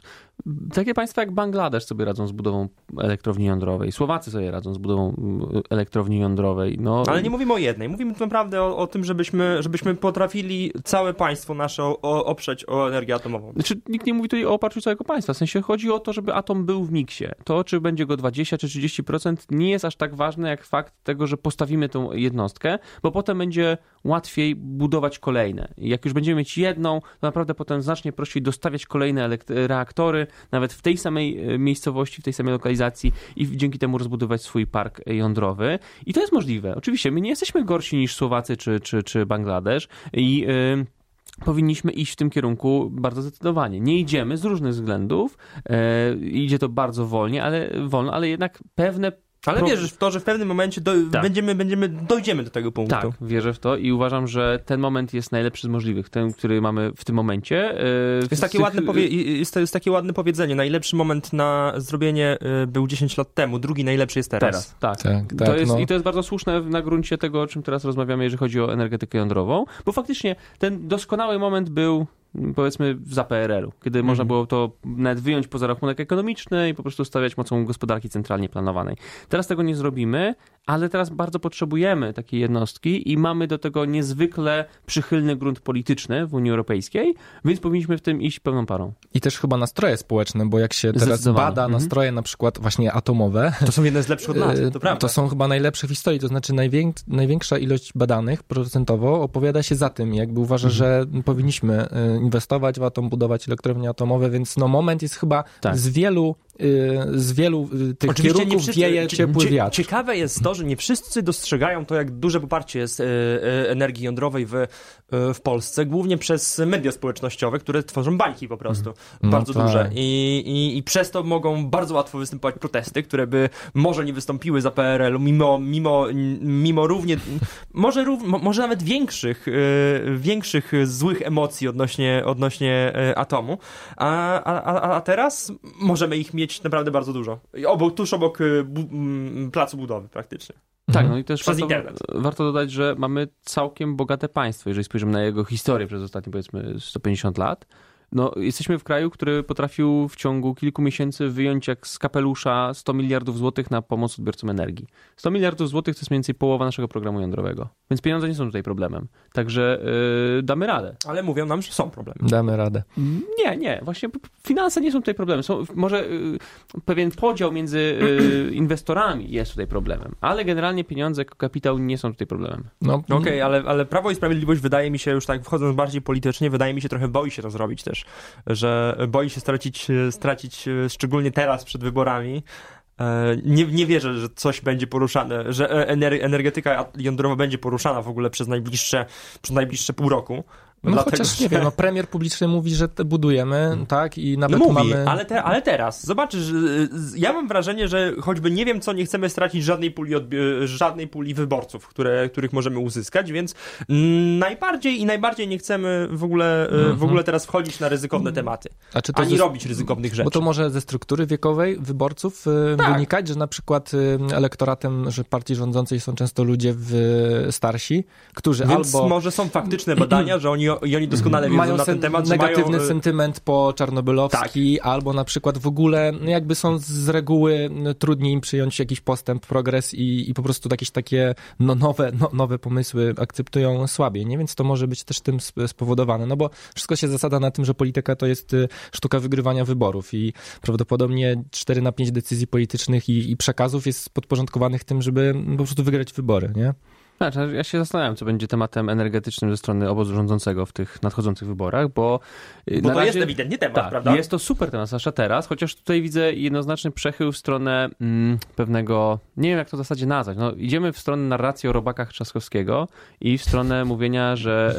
takie państwa jak Bangladesz sobie radzą z budową elektrowni jądrowej, Słowacy sobie radzą z budową mm, elektrowni jądrowej. No, Ale nie mówimy o jednej, mówimy tu naprawdę o, o tym, żebyśmy, żebyśmy potrafili całe państwo nasze o, o, oprzeć o energię atomową. Znaczy, nikt nie mówi tutaj o oparciu całego państwa. W sensie chodzi o to, żeby atom był w miksie. To, czy będzie go 20 czy 30%, nie jest aż tak ważne jak fakt tego, że postawimy tą jednostkę, bo potem będzie łatwiej budować kolejne. Jak już będziemy mieć jedną, to naprawdę potem znacznie prościej dostawiać kolejne reaktory, nawet w tej samej e, miejscowości, w tej samej lokalizacji i dzięki temu rozbudować swój park jądrowy. I to jest możliwe. Oczywiście, my nie jesteśmy gorsi niż Słowacy czy, czy, czy Bangladesz i... Yy, powinniśmy iść w tym kierunku bardzo zdecydowanie. Nie idziemy z różnych względów, e, idzie to bardzo wolnie, ale wolno, ale jednak pewne Ale Pro- wierzysz w to, że w pewnym momencie do, Tak. będziemy, będziemy, dojdziemy do tego punktu. tak, wierzę w to i uważam, że ten moment jest najlepszy z możliwych, ten, który mamy w tym momencie. E, Jest takie, tych- ładne powie- jest, jest takie ładne powiedzenie. Najlepszy moment na zrobienie y, był 10 lat temu, drugi najlepszy jest teraz. Teraz, tak. Tak, tak, to jest, no. I to jest bardzo słuszne na gruncie tego, o czym teraz rozmawiamy, jeżeli chodzi o energetykę jądrową, bo faktycznie ten doskonały moment był powiedzmy za PRL-u, kiedy Mhm. można było to nawet wyjąć poza rachunek ekonomiczny i po prostu stawiać mocą gospodarki centralnie planowanej. Teraz tego nie zrobimy, ale teraz bardzo potrzebujemy takiej jednostki i mamy do tego niezwykle przychylny grunt polityczny w Unii Europejskiej, więc powinniśmy w tym iść pełną parą. I też chyba nastroje społeczne, bo jak się teraz bada Mhm. nastroje na przykład właśnie atomowe, To są jedne z lepszych od nas, e, to prawda. to są chyba najlepsze w historii, to znaczy najwięk, największa ilość badanych procentowo opowiada się za tym, jakby uważa, Mhm. że powinniśmy e, inwestować w atom, budować elektrownie atomowe, więc no moment jest chyba Tak. z wielu, e, z wielu tych kierunków wieje cie- ciepły cie- wiatr. Ciekawe jest to, że nie wszyscy dostrzegają to, jak duże poparcie jest e, e, energii jądrowej w, e, w Polsce, głównie przez media społecznościowe, które tworzą bańki po prostu, No bardzo tak. duże. I, i, I przez to mogą bardzo łatwo występować protesty, które by może nie wystąpiły za PRL-u, mimo, mimo, mimo równie, może, rów, mo- może nawet większych, większych złych emocji odnośnie, odnośnie atomu. A, a, a, teraz możemy ich mieć naprawdę bardzo dużo. Obok, tuż obok bu, placu budowy praktycznie. Tak, Mhm. no i też Przez warto, warto dodać, że mamy całkiem bogate państwo, jeżeli spojrzymy na jego historię przez ostatnie powiedzmy 150 lat. No, jesteśmy w kraju, który potrafił w ciągu kilku miesięcy wyjąć jak z kapelusza 100 miliardów złotych na pomoc odbiorcom energii. 100 miliardów złotych to jest mniej więcej połowa naszego programu jądrowego. Więc pieniądze nie są tutaj problemem. Także yy, damy radę. Ale mówią nam, że są problemy. Damy radę. Nie, nie, właśnie finanse nie są tutaj problemem. Są, może y, pewien podział między y, inwestorami jest tutaj problemem, ale generalnie pieniądze jako kapitał nie są tutaj problemem. No, Okej, ale, ale Prawo i Sprawiedliwość wydaje mi się już tak, wchodząc bardziej politycznie, wydaje mi się trochę boi się to zrobić też, że boi się stracić, stracić e, szczególnie teraz przed wyborami. E, Nie, nie wierzę, że coś będzie poruszane, że e, ener- energetyka jądrowa będzie poruszana w ogóle przez najbliższe, przez najbliższe pół roku. No Dlatego, chociaż że- nie wiem, no premier publiczny mówi, że budujemy, tak, i No nawet mówi, mamy... ale, te, ale teraz, zobaczysz, y, ja mam wrażenie, że choćby nie wiem co, nie chcemy stracić żadnej puli, odbi- żadnej puli wyborców, które, których możemy uzyskać, więc mm, najbardziej i najbardziej nie chcemy w ogóle, y, w Mhm. ogóle teraz wchodzić na ryzykowne tematy, A czy to ani zes- robić ryzykownych rzeczy. Bo to może ze struktury wiekowej wyborców y, Tak. wynikać, że na przykład y, elektoratem, że partii rządzącej są często ludzie w, starsi, którzy Więc albo może są faktyczne badania, że oni, i oni doskonale wiedzą mają na ten temat, negatywny mają, y, sentyment po czarnobylowski, albo na przykład w ogóle no, jakby są z reguły no, trudniej im przyjąć jakiś postęp, progres i, i po prostu jakieś takie no, nowe, no, nowe pomysły akceptują słabiej, nie? Więc to może być też tym sp- spowodowane, no bo wszystko się zasada na tym, że polityka to jest y, sztuka wygrywania wyborów i prawdopodobnie 4 na 5 decyzji politycznych i, i przekazów jest podporządkowanych tym, żeby po prostu wygrać wybory, nie? Znaczy, ja się zastanawiam, co będzie tematem energetycznym ze strony obozu rządzącego w tych nadchodzących wyborach, bo, y, bo na to razie... jest ewidentnie temat, Tak, prawda? jest to super temat, zwłaszcza teraz, chociaż tutaj widzę jednoznaczny przechył w stronę mm, pewnego, nie wiem jak to w zasadzie nazwać, no idziemy w stronę narracji o robakach Trzaskowskiego i w stronę mówienia, że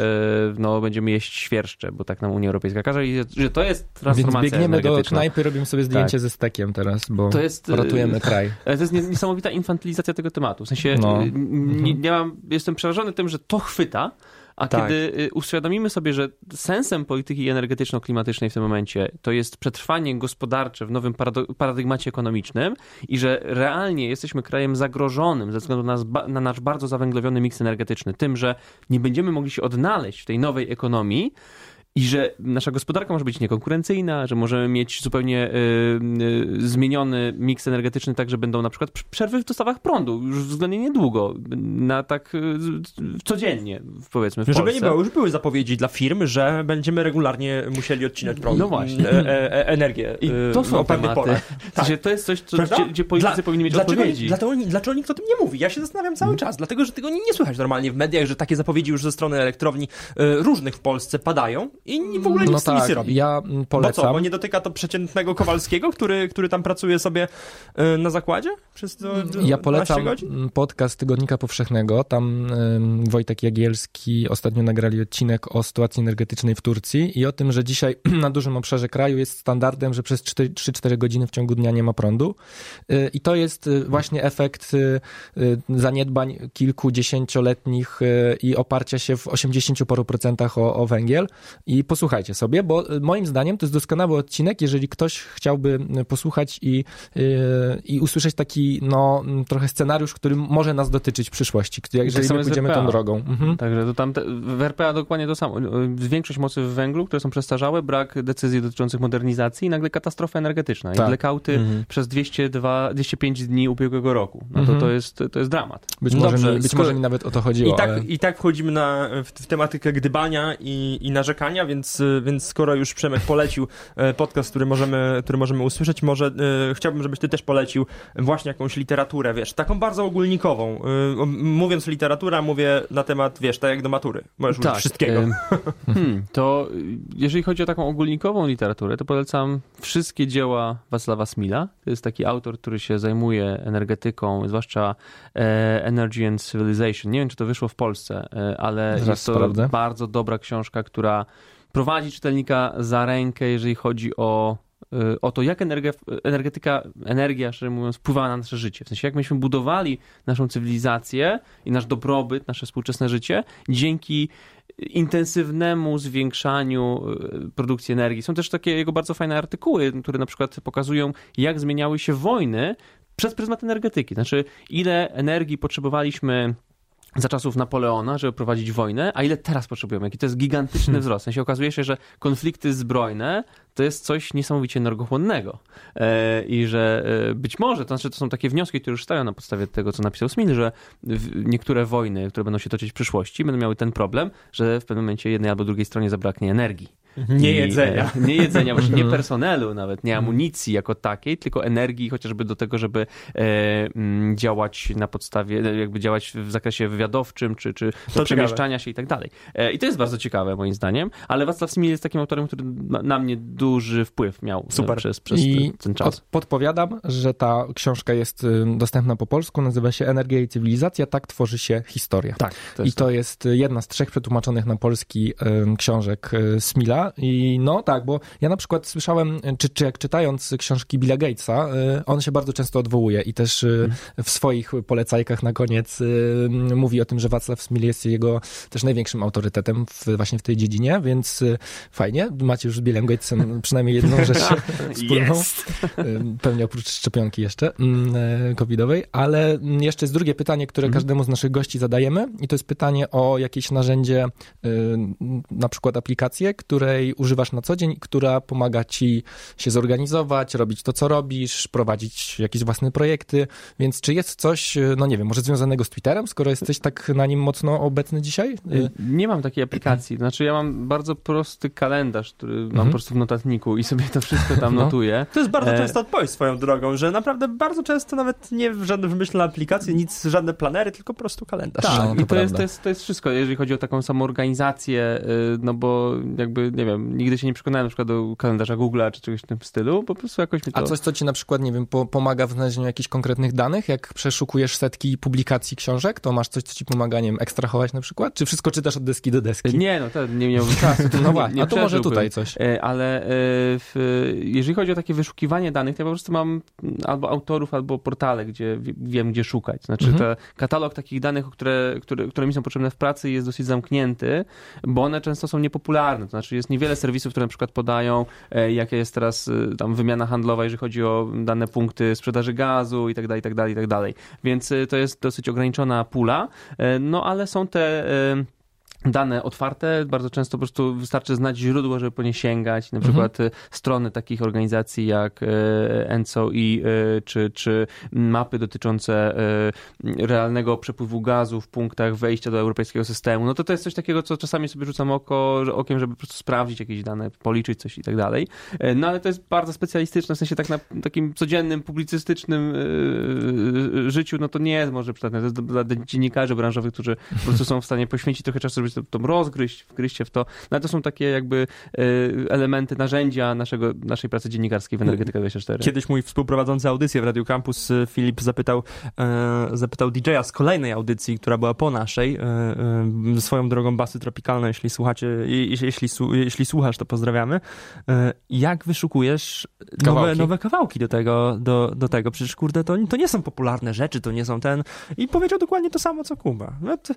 y, no, będziemy jeść świerszcze, bo tak nam Unia Europejska każe i że to jest Więc transformacja biegniemy do knajpy, robimy sobie zdjęcie ze stekiem teraz, bo To jest, y, ratujemy kraj. To jest nie- niesamowita infantylizacja tego tematu. W sensie, No. y, nie, ja mam, jestem przerażony tym, że to chwyta, a Tak. kiedy y, uświadomimy sobie, że sensem polityki energetyczno-klimatycznej w tym momencie to jest przetrwanie gospodarcze w nowym paradygmacie ekonomicznym i że realnie jesteśmy krajem zagrożonym ze względu na, na nasz bardzo zawęglowiony miks energetyczny, tym, że nie będziemy mogli się odnaleźć w tej nowej ekonomii, i że nasza gospodarka może być niekonkurencyjna, że możemy mieć zupełnie y, y, zmieniony miks energetyczny, tak że będą na przykład pr- przerwy w dostawach prądu już względnie niedługo, na tak y, codziennie, powiedzmy w Żeby Polsce. nie było, już były zapowiedzi dla firm, że będziemy regularnie musieli odcinać prąd, No właśnie. e, e, e, energię I e, to są tematy. W sensie, to jest coś, co, gdzie, gdzie politycy Dla- powinni mieć dlaczego, odpowiedzi. Dlaczego, dlaczego nikt o tym nie mówi? Ja się zastanawiam cały czas, dlatego że tego nie, nie słychać normalnie w mediach, że takie zapowiedzi już ze strony elektrowni e, różnych w Polsce padają i nie- w ogóle nic No tak, nie robi. ja mm, Bo polecam. co, bo nie dotyka to przeciętnego Kowalskiego, który, który tam pracuje sobie e, na zakładzie przez to, Ja 12 polecam godzin? mm, podcast Tygodnika Powszechnego. Tam Wojtek Jagielski ostatnio nagrali odcinek o sytuacji energetycznej w Turcji i o tym, że dzisiaj na dużym obszarze kraju jest standardem, że przez 4 3-4 godziny w ciągu dnia nie ma prądu. Y, I to jest y, właśnie efekt y, y, zaniedbań kilkudziesięcioletnich y, i oparcia się w 80 paru procentach o, o węgiel. I i posłuchajcie sobie, bo y, moim zdaniem to jest doskonały odcinek, jeżeli ktoś chciałby posłuchać i, y, i usłyszeć taki, no, trochę scenariusz, który może nas dotyczyć w przyszłości, który- jeżeli samo my pójdziemy tą drogą. Mhm. Także to tam te, w RPA dokładnie to samo. Większość mocy w węglu, które są przestarzałe, brak decyzji dotyczących modernizacji i nagle katastrofa energetyczna. I Tak. blackouty Mhm. przez 202, 205 dni ubiegłego roku. No to, Mhm. to, jest, to jest dramat. Być, może, dobrze, mi, być skoro- może mi nawet o to chodziło, I tak, ale... I tak wchodzimy na, w, w tematykę gdybania i, i narzekania, więc, y, więc skoro już Przemek polecił e, podcast, który możemy, który możemy usłyszeć, może e, chciałbym, żebyś ty też polecił właśnie jakąś literaturę, wiesz, taką bardzo ogólnikową. E, o- mówiąc literatura, mówię na temat, wiesz, tak jak do matury. Możesz użyć wszystkiego. Hmm, to y, jeżeli chodzi o taką ogólnikową literaturę, to polecam wszystkie dzieła Wacława Smila. To jest taki autor, który się zajmuje energetyką, zwłaszcza e, Energy and Civilization. Nie wiem, czy to wyszło w Polsce, e, ale Zaraz jest to sprawdzę. bardzo dobra książka, która prowadzi czytelnika za rękę, jeżeli chodzi o y, o to, jak energia, energetyka, energia, szczerze mówiąc, wpływała na nasze życie. W sensie, jak myśmy budowali naszą cywilizację i nasz dobrobyt, nasze współczesne życie, dzięki intensywnemu zwiększaniu y, produkcji energii. Są też takie jego bardzo fajne artykuły, które na przykład pokazują, jak zmieniały się wojny przez pryzmat energetyki. Znaczy, ile energii potrzebowaliśmy za czasów Napoleona, żeby prowadzić wojnę, a ile teraz potrzebujemy. Jaki to jest gigantyczny wzrost. W sensie okazuje się, że konflikty zbrojne to jest coś niesamowicie energochłonnego. E, I że e, być może, to znaczy to są takie wnioski, które już stają na podstawie tego, co napisał Smil, że niektóre wojny, które będą się toczyć w przyszłości, będą miały ten problem, że w pewnym momencie jednej albo drugiej stronie zabraknie energii. Nie jedzenia. Nie jedzenia, właśnie nie personelu nawet, nie amunicji jako takiej, tylko energii chociażby do tego, żeby e, mm, działać na podstawie, e, jakby działać w zakresie wywiadowczym, czy, czy To przemieszczania się i tak dalej. E, I to jest bardzo ciekawe moim zdaniem, ale Wacław Smil jest takim autorem, który na, mnie duży wpływ miał Super. przez, przez I ten czas. Od, podpowiadam, że ta książka jest y, dostępna po polsku, nazywa się Energia i cywilizacja, tak tworzy się historia. Tak, to I to jest jedna z trzech przetłumaczonych na polski em, książek e, I no tak, bo ja na przykład słyszałem, czy, czy jak czytając książki Billa Gatesa, e, on się bardzo często odwołuje i też e, w swoich polecajkach na koniec m, mówi o tym, że Wacław Smil jest jego też największym autorytetem w, właśnie w tej dziedzinie, więc fajnie. Macie już z Billem Gatesem przynajmniej jedną rzecz wspólną. Jest. Y, Pewnie oprócz szczepionki jeszcze mm, covidowej, ale jeszcze jest drugie pytanie, które Mhm. każdemu z naszych gości zadajemy i to jest pytanie o jakieś narzędzie, y, na przykład aplikację, której używasz na co dzień, która pomaga ci się zorganizować, robić to, co robisz, prowadzić jakieś własne projekty, więc czy jest coś, no nie wiem, może związanego z Twitterem, skoro jesteś tak na nim mocno obecny dzisiaj? Y, Nie mam takiej aplikacji. Znaczy, ja mam bardzo prosty kalendarz, który mam Mhm. po prostu w notatniku i sobie to wszystko tam No. notuję. To jest bardzo E, częsta odpowiedź swoją drogą, że naprawdę bardzo często nawet nie żadne wymyślone aplikacje, nic, żadne planery, tylko po prostu kalendarz. Tak. Tak, No, i to to jest, to, jest, to jest wszystko, jeżeli chodzi o taką samoorganizację, y, no bo jakby, nie wiem, nigdy się nie przekonałem na przykład do kalendarza Google'a czy czegoś w tym stylu, po prostu jakoś mi to... A coś, co ci na przykład, nie wiem, po, pomaga w znalezieniu jakichś konkretnych danych? Jak przeszukujesz setki publikacji książek, to masz coś, co ci pomaga, nie wiem, ekstrahować na przykład? Czy wszystko czytasz od deski do deski? Nie, no to nie miałbym czasu. No nie- właśnie, nie a to może tutaj coś. E, Ale e, w, jeżeli chodzi o takie wyszukiwanie danych, to ja po prostu mam mm, albo autorów, albo portale, gdzie wi- wiem, gdzie szukać. Znaczy, Mhm. katalog takich danych, które, które, które mi są potrzebne w pracy, jest dosyć zamknięty, bo one często są niepopularne. To znaczy, jest niewiele serwisów, które na przykład podają, e, jaka jest teraz e, tam wymiana handlowa, jeżeli chodzi o dane punkty sprzedaży gazu i tak dalej, i tak dalej, i tak dalej. Więc e, to jest dosyć ograniczona pula, no ale są te. Dane otwarte, bardzo często po prostu wystarczy znać źródło, żeby po nie sięgać. Na Mhm. przykład e, strony takich organizacji jak e, ENCO i e, czy, czy mapy dotyczące realnego przepływu gazu w punktach wejścia do europejskiego systemu. No to to jest coś takiego, co czasami sobie rzucam oko, okiem, żeby po prostu sprawdzić jakieś dane, policzyć coś i tak dalej. E, No ale to jest bardzo specjalistyczne, w sensie tak na takim codziennym, publicystycznym życiu, no to nie jest może przydatne. To jest dla dla dziennikarzy branżowych, którzy po prostu są w stanie poświęcić trochę czasu, żeby to, to rozgryźć, wgryźć się w to. No to są takie jakby e, elementy, narzędzia naszego, naszej pracy dziennikarskiej w Energetyka 24. Kiedyś mój współprowadzący audycję w Radio Campus, y, Filip, zapytał, e, zapytał DJ-a z kolejnej audycji, która była po naszej, e, e, swoją drogą basy tropikalne, jeśli słuchacie, je- jeśli, jeśli, słuchasz, to pozdrawiamy. E, jak wyszukujesz nowe, Kawałki. nowe kawałki do tego, do, do tego? Przecież, kurde, to, to nie są popularne rzeczy, to nie są ten... I powiedział dokładnie to samo, co Kuba. No to,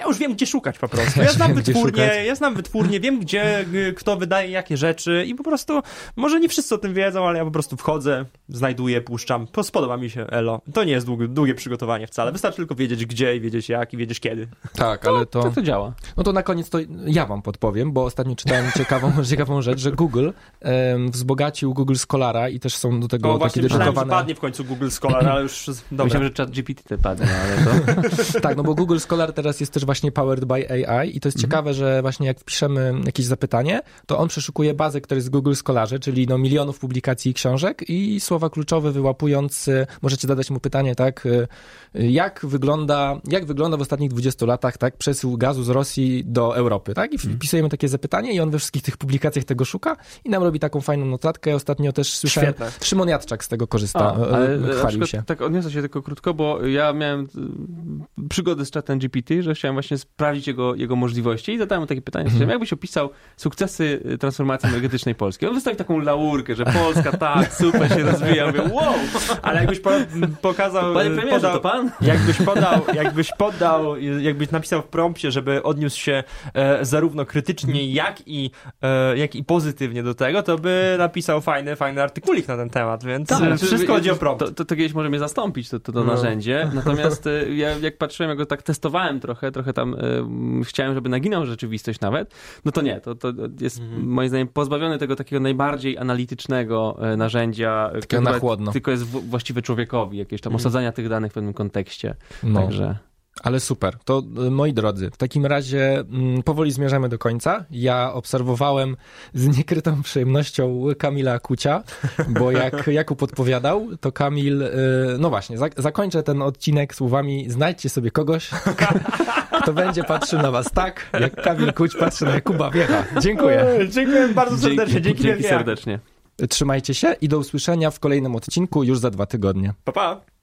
ja już wiem, gdzie szukać po prostu. Ja znam szukać. ja znam wytwórnię, wiem, gdzie kto wydaje jakie rzeczy i po prostu, może nie wszyscy o tym wiedzą, ale ja po prostu wchodzę, znajduję, puszczam. Po- Spodoba mi się Elo. To nie jest długie, długie przygotowanie wcale. Wystarczy tylko wiedzieć gdzie i wiedzieć jak i wiedzieć kiedy. Tak, ale to... Tak to działa. No to na koniec to ja wam podpowiem, bo ostatnio czytałem ciekawą, ciekawą rzecz, że Google em, wzbogacił Google Scholara i też są do tego No takie właśnie myślałem, że dedykowane... padnie w końcu Google Scholar, ale już dobra. Myślałem, że chat GPT te padnie, ale to... Tak, no bo Google Scholar teraz jest też właśnie powered by AI i to jest ciekawe, że właśnie jak wpiszemy jakieś zapytanie, to on przeszukuje bazę, która jest w Google Scholarze, czyli no milionów publikacji i książek i słowa kluczowe wyłapując, y, możecie zadać mu pytanie, tak, y, jak wygląda, jak wygląda w ostatnich 20 latach, tak, przesył gazu z Rosji do Europy, tak, i wpisujemy takie zapytanie i on we wszystkich tych publikacjach tego szuka i nam robi taką fajną notatkę. Ostatnio też słyszałem, Świetne. Szymon Jadczak z tego korzysta, A, y, ale y, chwalił przykład się. Tak odniosę się tylko krótko, bo ja miałem y, przygodę z chatem GPT, że chciałem właśnie sprawdzić jego, jego możliwości i zadałem mu takie pytanie, Mhm. jakbyś opisał sukcesy y, transformacji energetycznej Polski. On wystawił taką laurkę, że Polska tak, super się rozwija. Mówię, wow! Ale jakbyś po, pokazał, Panie premierze, podał, to pan? jakbyś podał, jakbyś podał, jakbyś napisał w prompcie, żeby odniósł się e, zarówno krytycznie, jak i, e, jak i pozytywnie do tego, to by napisał fajny, fajny artykulik na ten temat, więc Tak, znaczy, wszystko chodzi o prompt. To, to, to kiedyś może mnie zastąpić, to, to, to No. narzędzie. Natomiast y, ja jak patrzyłem, jak go tak testowałem trochę, trochę tam y, chciałem, żeby naginał rzeczywistość nawet, no to nie, to, to jest Mhm. moim zdaniem pozbawiony tego takiego najbardziej analitycznego e, narzędzia, e, które na chłodno. tylko jest właściwe człowiekowi, jakieś tam Mhm. osadzania tych danych w pewnym kontekście. No. Także Ale super. To y, moi drodzy, w takim razie mm, powoli zmierzamy do końca. Ja obserwowałem z niekrytą przyjemnością Kamila Kucia, bo jak Jakub podpowiadał, to Kamil, y, no właśnie, za, zakończę ten odcinek słowami znajdźcie sobie kogoś, kto będzie patrzył na was tak, jak Kamil Kuć patrzy na Jakuba Wiecha. Dziękuję. Dziękuję bardzo serdecznie, dzięki, dzięki serdecznie. Trzymajcie się i do usłyszenia w kolejnym odcinku już za dwa tygodnie. Pa, pa.